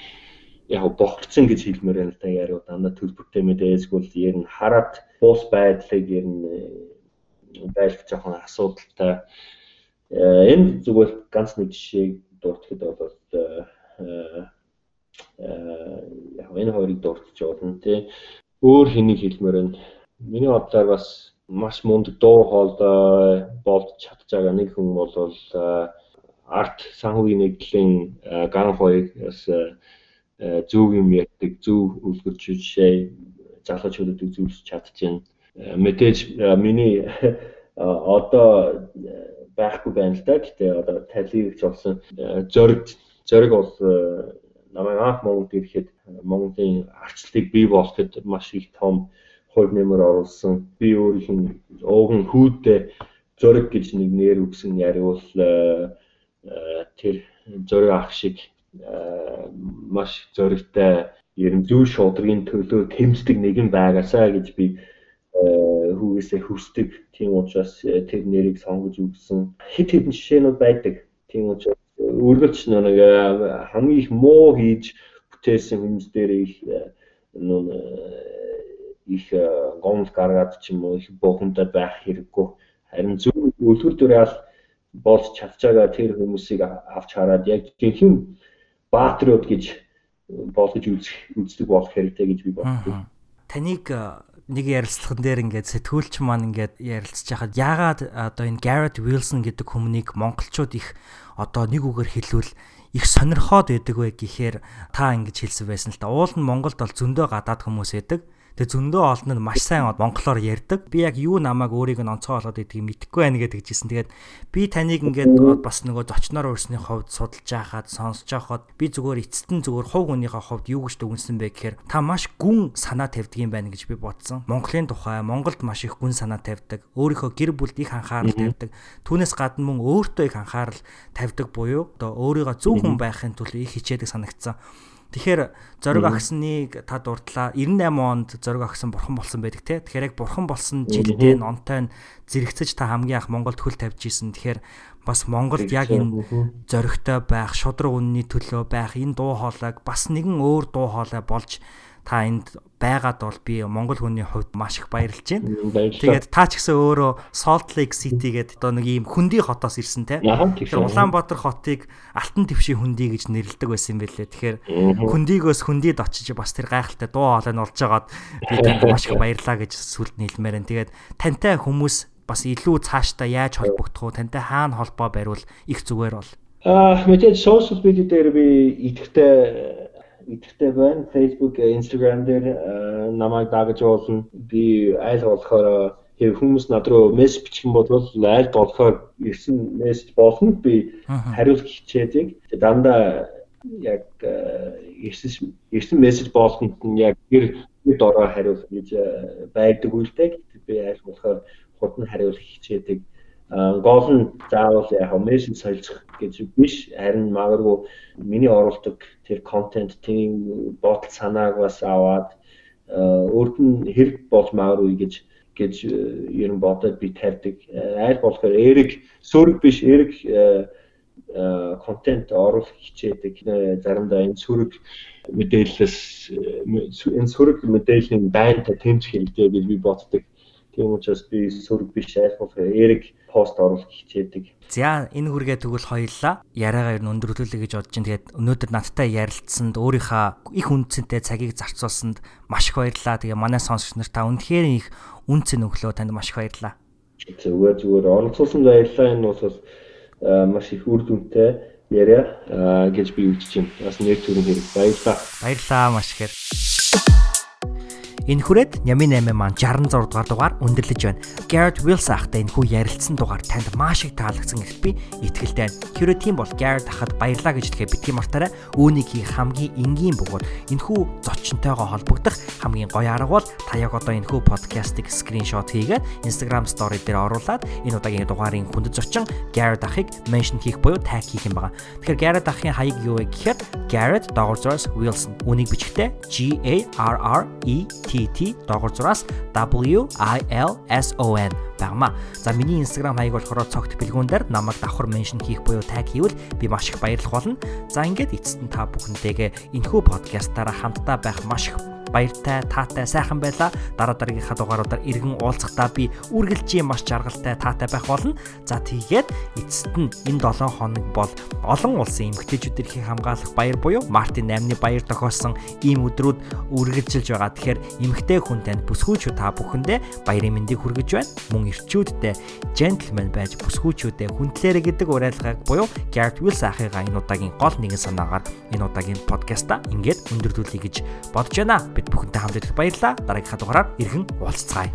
яг богцсон гэж хэлмээр байна л да яриу дандаа төлбөртэй мэдээ эсвэл ер нь хараад буус байдлыг ер нь э, байлгах жоохон асуудалтай. Э, энэ зүгээр ганц нэг жишээг дуртахад бол э, яг энэ хоёрыг дуртаж болно тий. Өөр хэнийг хэлмээр байна. Миний бодлоор бас маш мундаг дуу хоолой болж чадж байгаа нэг хүн бол арт санхүүгийн нэгдлийн ган хоёрыг бас зөв юм ярьдаг, зөв үлгэр жишээ хөлөдөг зүйлс чадчихээн. Э, мэдээж э, миний одоо байхгүй байна л да. Гэтэ одоо талигч болсон зориг зориг бол намайг анх Монголд ирэхэд Монголын арчлалыг бий болгоход маш их том хувь нэмэр оруулсан. Би өөрийнх нь ууган хүүдээ зориг гэж нэг нэр өгсөн яриул тэр зориг ах шиг маш зоригтой ер нь зүү шударгын төлөө тэмцдэг нэгэн байгаасаа гэж би хүүгээсээ хүсдэг. Тийм учраас тэр нэрийг сонгож өгсөн. Хит хитэн жишээнүүд байдаг. Тийм учраас үргэлж нэг хамгийн их муу хийж бүтээсэн хүмүүс дээр их нүүн их гомл гаргаад ч юм уу их бохомдод байх хэрэггүй. Харин зөв үлгэр дураал болж чадж байгаа тэр хүмүүсийг авч хараад яг жинхэнэ патриот гэж болгож үзэх үздэг болох хэрэгтэй гэж би боддог. Таныг нэг ярилцлаган дээр ингээд сэтгүүлч маань ингээд ярилцж хахад яагаад одоо энэ Garrett Wilson гэдэг хүмүүнийг монголчууд их одоо нэг үгээр хэлвэл их сонирхоод байдаг вэ гэхээр та ингэж хэлсэн байсан л та. Уул нь Монголд бол зөндөө гадаад хүмүүс байдаг. Тэгээ зөндөө олон нь маш сайн монголоор ярьдаг. Би яг юу намайг өөрийг нь онцгой болгоод идгийг мэдэхгүй байна гэдэг жисэн. Тэгээд би таныг ингээд бас нөгөө зочноор урсны хувьд судалж байхад сонсож байхад би зүгээр эцэст нь зүгээр хувь хүнийхээ хувьд юу гэж дүгнсэн бэ гэхээр та маш гүн санаа тавьдгийм байна гэж би бодсон. Монголын тухай Монголд маш их гүн санаа тавьдаг. Өөрийнхөө гэр бүлд их анхаарал тавьдаг. Түүнээс гадна мөн өөртөө их анхаарал тавьдаг буюу одоо өөрийгөө зөв хүн байхын төлөө их хичээдэг санагдсан. Тэгэхээр зориг агсныг та дурдлаа 98 онд зориг агсан бурхан болсон байдаг те. Тэгэхээр яг бурхан болсон жилдээ нонтой нь зэрэгцэж та хамгийн анх Монголд хөл тавьж исэн. Тэгэхээр бас Монголд яг энэ зоригтой байх, шудраг үнний төлөө байх энэ дуу хоолойг бас нэгэн өөр дуу хоолой болж та энд байгаад бол би монгол хүний хувьд маш их баярлж байна. Тэгээд та ч гэсэн өөрөө Salt Lake City гэдэг одоо нэг ийм хөндөй хотоос ирсэн те. Тэгэхээр Улаанбаатар хотыг алтан твшийн хөндөй гэж нэрлэдэг байсан юм байлээ. Тэгэхээр хөндийгөөс хөндөйд очиж бас тэр гайхалтай дуу хоолой нь олж агаад би танд маш их баярлаа гэж сүлд нийлмээр байна. Тэгээд тантай хүмүүс бас илүү цаашдаа яаж холбогдох уу, тантай хаана холбоо бариул их зүгээр бол. Аа мэдээж social media дээр би идэвхтэй идэвхтэй байна. Facebook, Instagram дээр э, намайг дагаж болно. Би айл болохоор хэрэг хүмүүс над руу мессеж бичих юм бол айл болохоор ирсэн мессеж болно. Би хариулах хичээдэг. Дандаа яг э, ирсэн ирсэн мессеж болгонд нь яг гэр дороо хариулах гэж э, байдаг үлдэг. Би айл болохоор хурдан хариулах хичээдэг гол нь заавал яг мессеж солилцох гэж биш. Харин магадгүй миний оруулдаг тэр контент тийм бодол санааг бас аваад өөрт нь хэрэг болж магадгүй гэж гэж ер нь бодоод би тавьдаг аль болохоор эрэг сөрөг биш эрэг контент оруулах хичээдэг. Заримдаа энэ сөрөг мэдээлэлээс энэ сөрөг мэдээллийн байнта тэмцэх хэрэгтэй гэж би боддог. Тийм учраас би сөрөг биш айлхуулах эрэг пост оруулах хичээдэг. За энэ хүргээ тэгвэл хоёлаа яриагаа ер нь өндөрлүүлээ гэж бодож байна. Тэгээд өнөөдөр надтай ярилцсанд өөрийнхөө их үнцэнтэй цагийг зарцуулсанд маш их баярлалаа. Тэгээ манай сонсогч нар та үнэхээр их үнцэн өглөө танд маш их баярлалаа. Зүгээр зүгээр оролцуулсан баярлалаа. Энэ бас маш их үр дүнтэй яриа гэж би үзэж байна. Бас нэр төрийн хэрэг баярлалаа. Баярлалаа маш ихээр. Энэ хүрээд Нями 8 маань 66 дугаар дугаар өндөрлөж байна. Garrett Wills ахтай энэ хүү ярилцсан дугаар танд маш их таалагдсан гэхэд би итгэлтэй байна. Хэрэв тийм бол Garrett ахад баярлаа гэж хэлэхэд битгий мартаарай. Үүнийг хийх хамгийн энгийн бөгөөд энэ хүү зочинтойгоо холбогдох хамгийн гоё арга бол та яг одоо энэ хүү подкастыг скриншот хийгээд Instagram story дээр оруулаад энэ удаагийн дугаарын хүндэт зочин Garrett ахыг меншн хийх буюу tag хийх юм байна. Тэгэхээр Garrett ахын хаяг юу вэ гэхээр Garrett Doggersworth Wilson. Үнийг бичгтээ G A R R E TT доогор зураас WILSON багма. За миний Instagram хаяг болохоор цогт бэлгүүн дээр намайг давхар меншн хийх буюу таг хийвэл би маш их баярлах болно. За ингээд эцэст нь та бүхэнтэйгээ энэхүү подкастаараа хамтдаа байх маш их баяртай, таатай, сайхан байла. Дараа дараагийнхаа дугааруудаар иргэн уулзахдаа би үргэлжийн маш жаргалтай, таатай байх болно. За тэгээд эцэст нь энэ 7 хоног бол олон улсын эмэгтэйчүүд эрхийн хамгаалах баяр буюу Мартин 8-ны баяр тохиолсон ийм өдрүүд үргэлжилж байгаа. Тэгэхээр эмэгтэй хүн танд бүсгүүчүүд та бүхэндээ баярын мэндийг хүргэж байна. Мөн ирчүүдтэй джентльмен байж бүсгүүчүүдэд хүндлээрэ гэдэг уриалгыг буюу Garrett Wills ахыгаа энэ удаагийн гол нэгэн санаагаар энэ удаагийн подкаста ингээд өндөрлүүлье гэж бодож байна бид бүхэнтэй хамт ирэх баярлалаа. Дараагийнхаа дугаараар иргэн уулзцаая.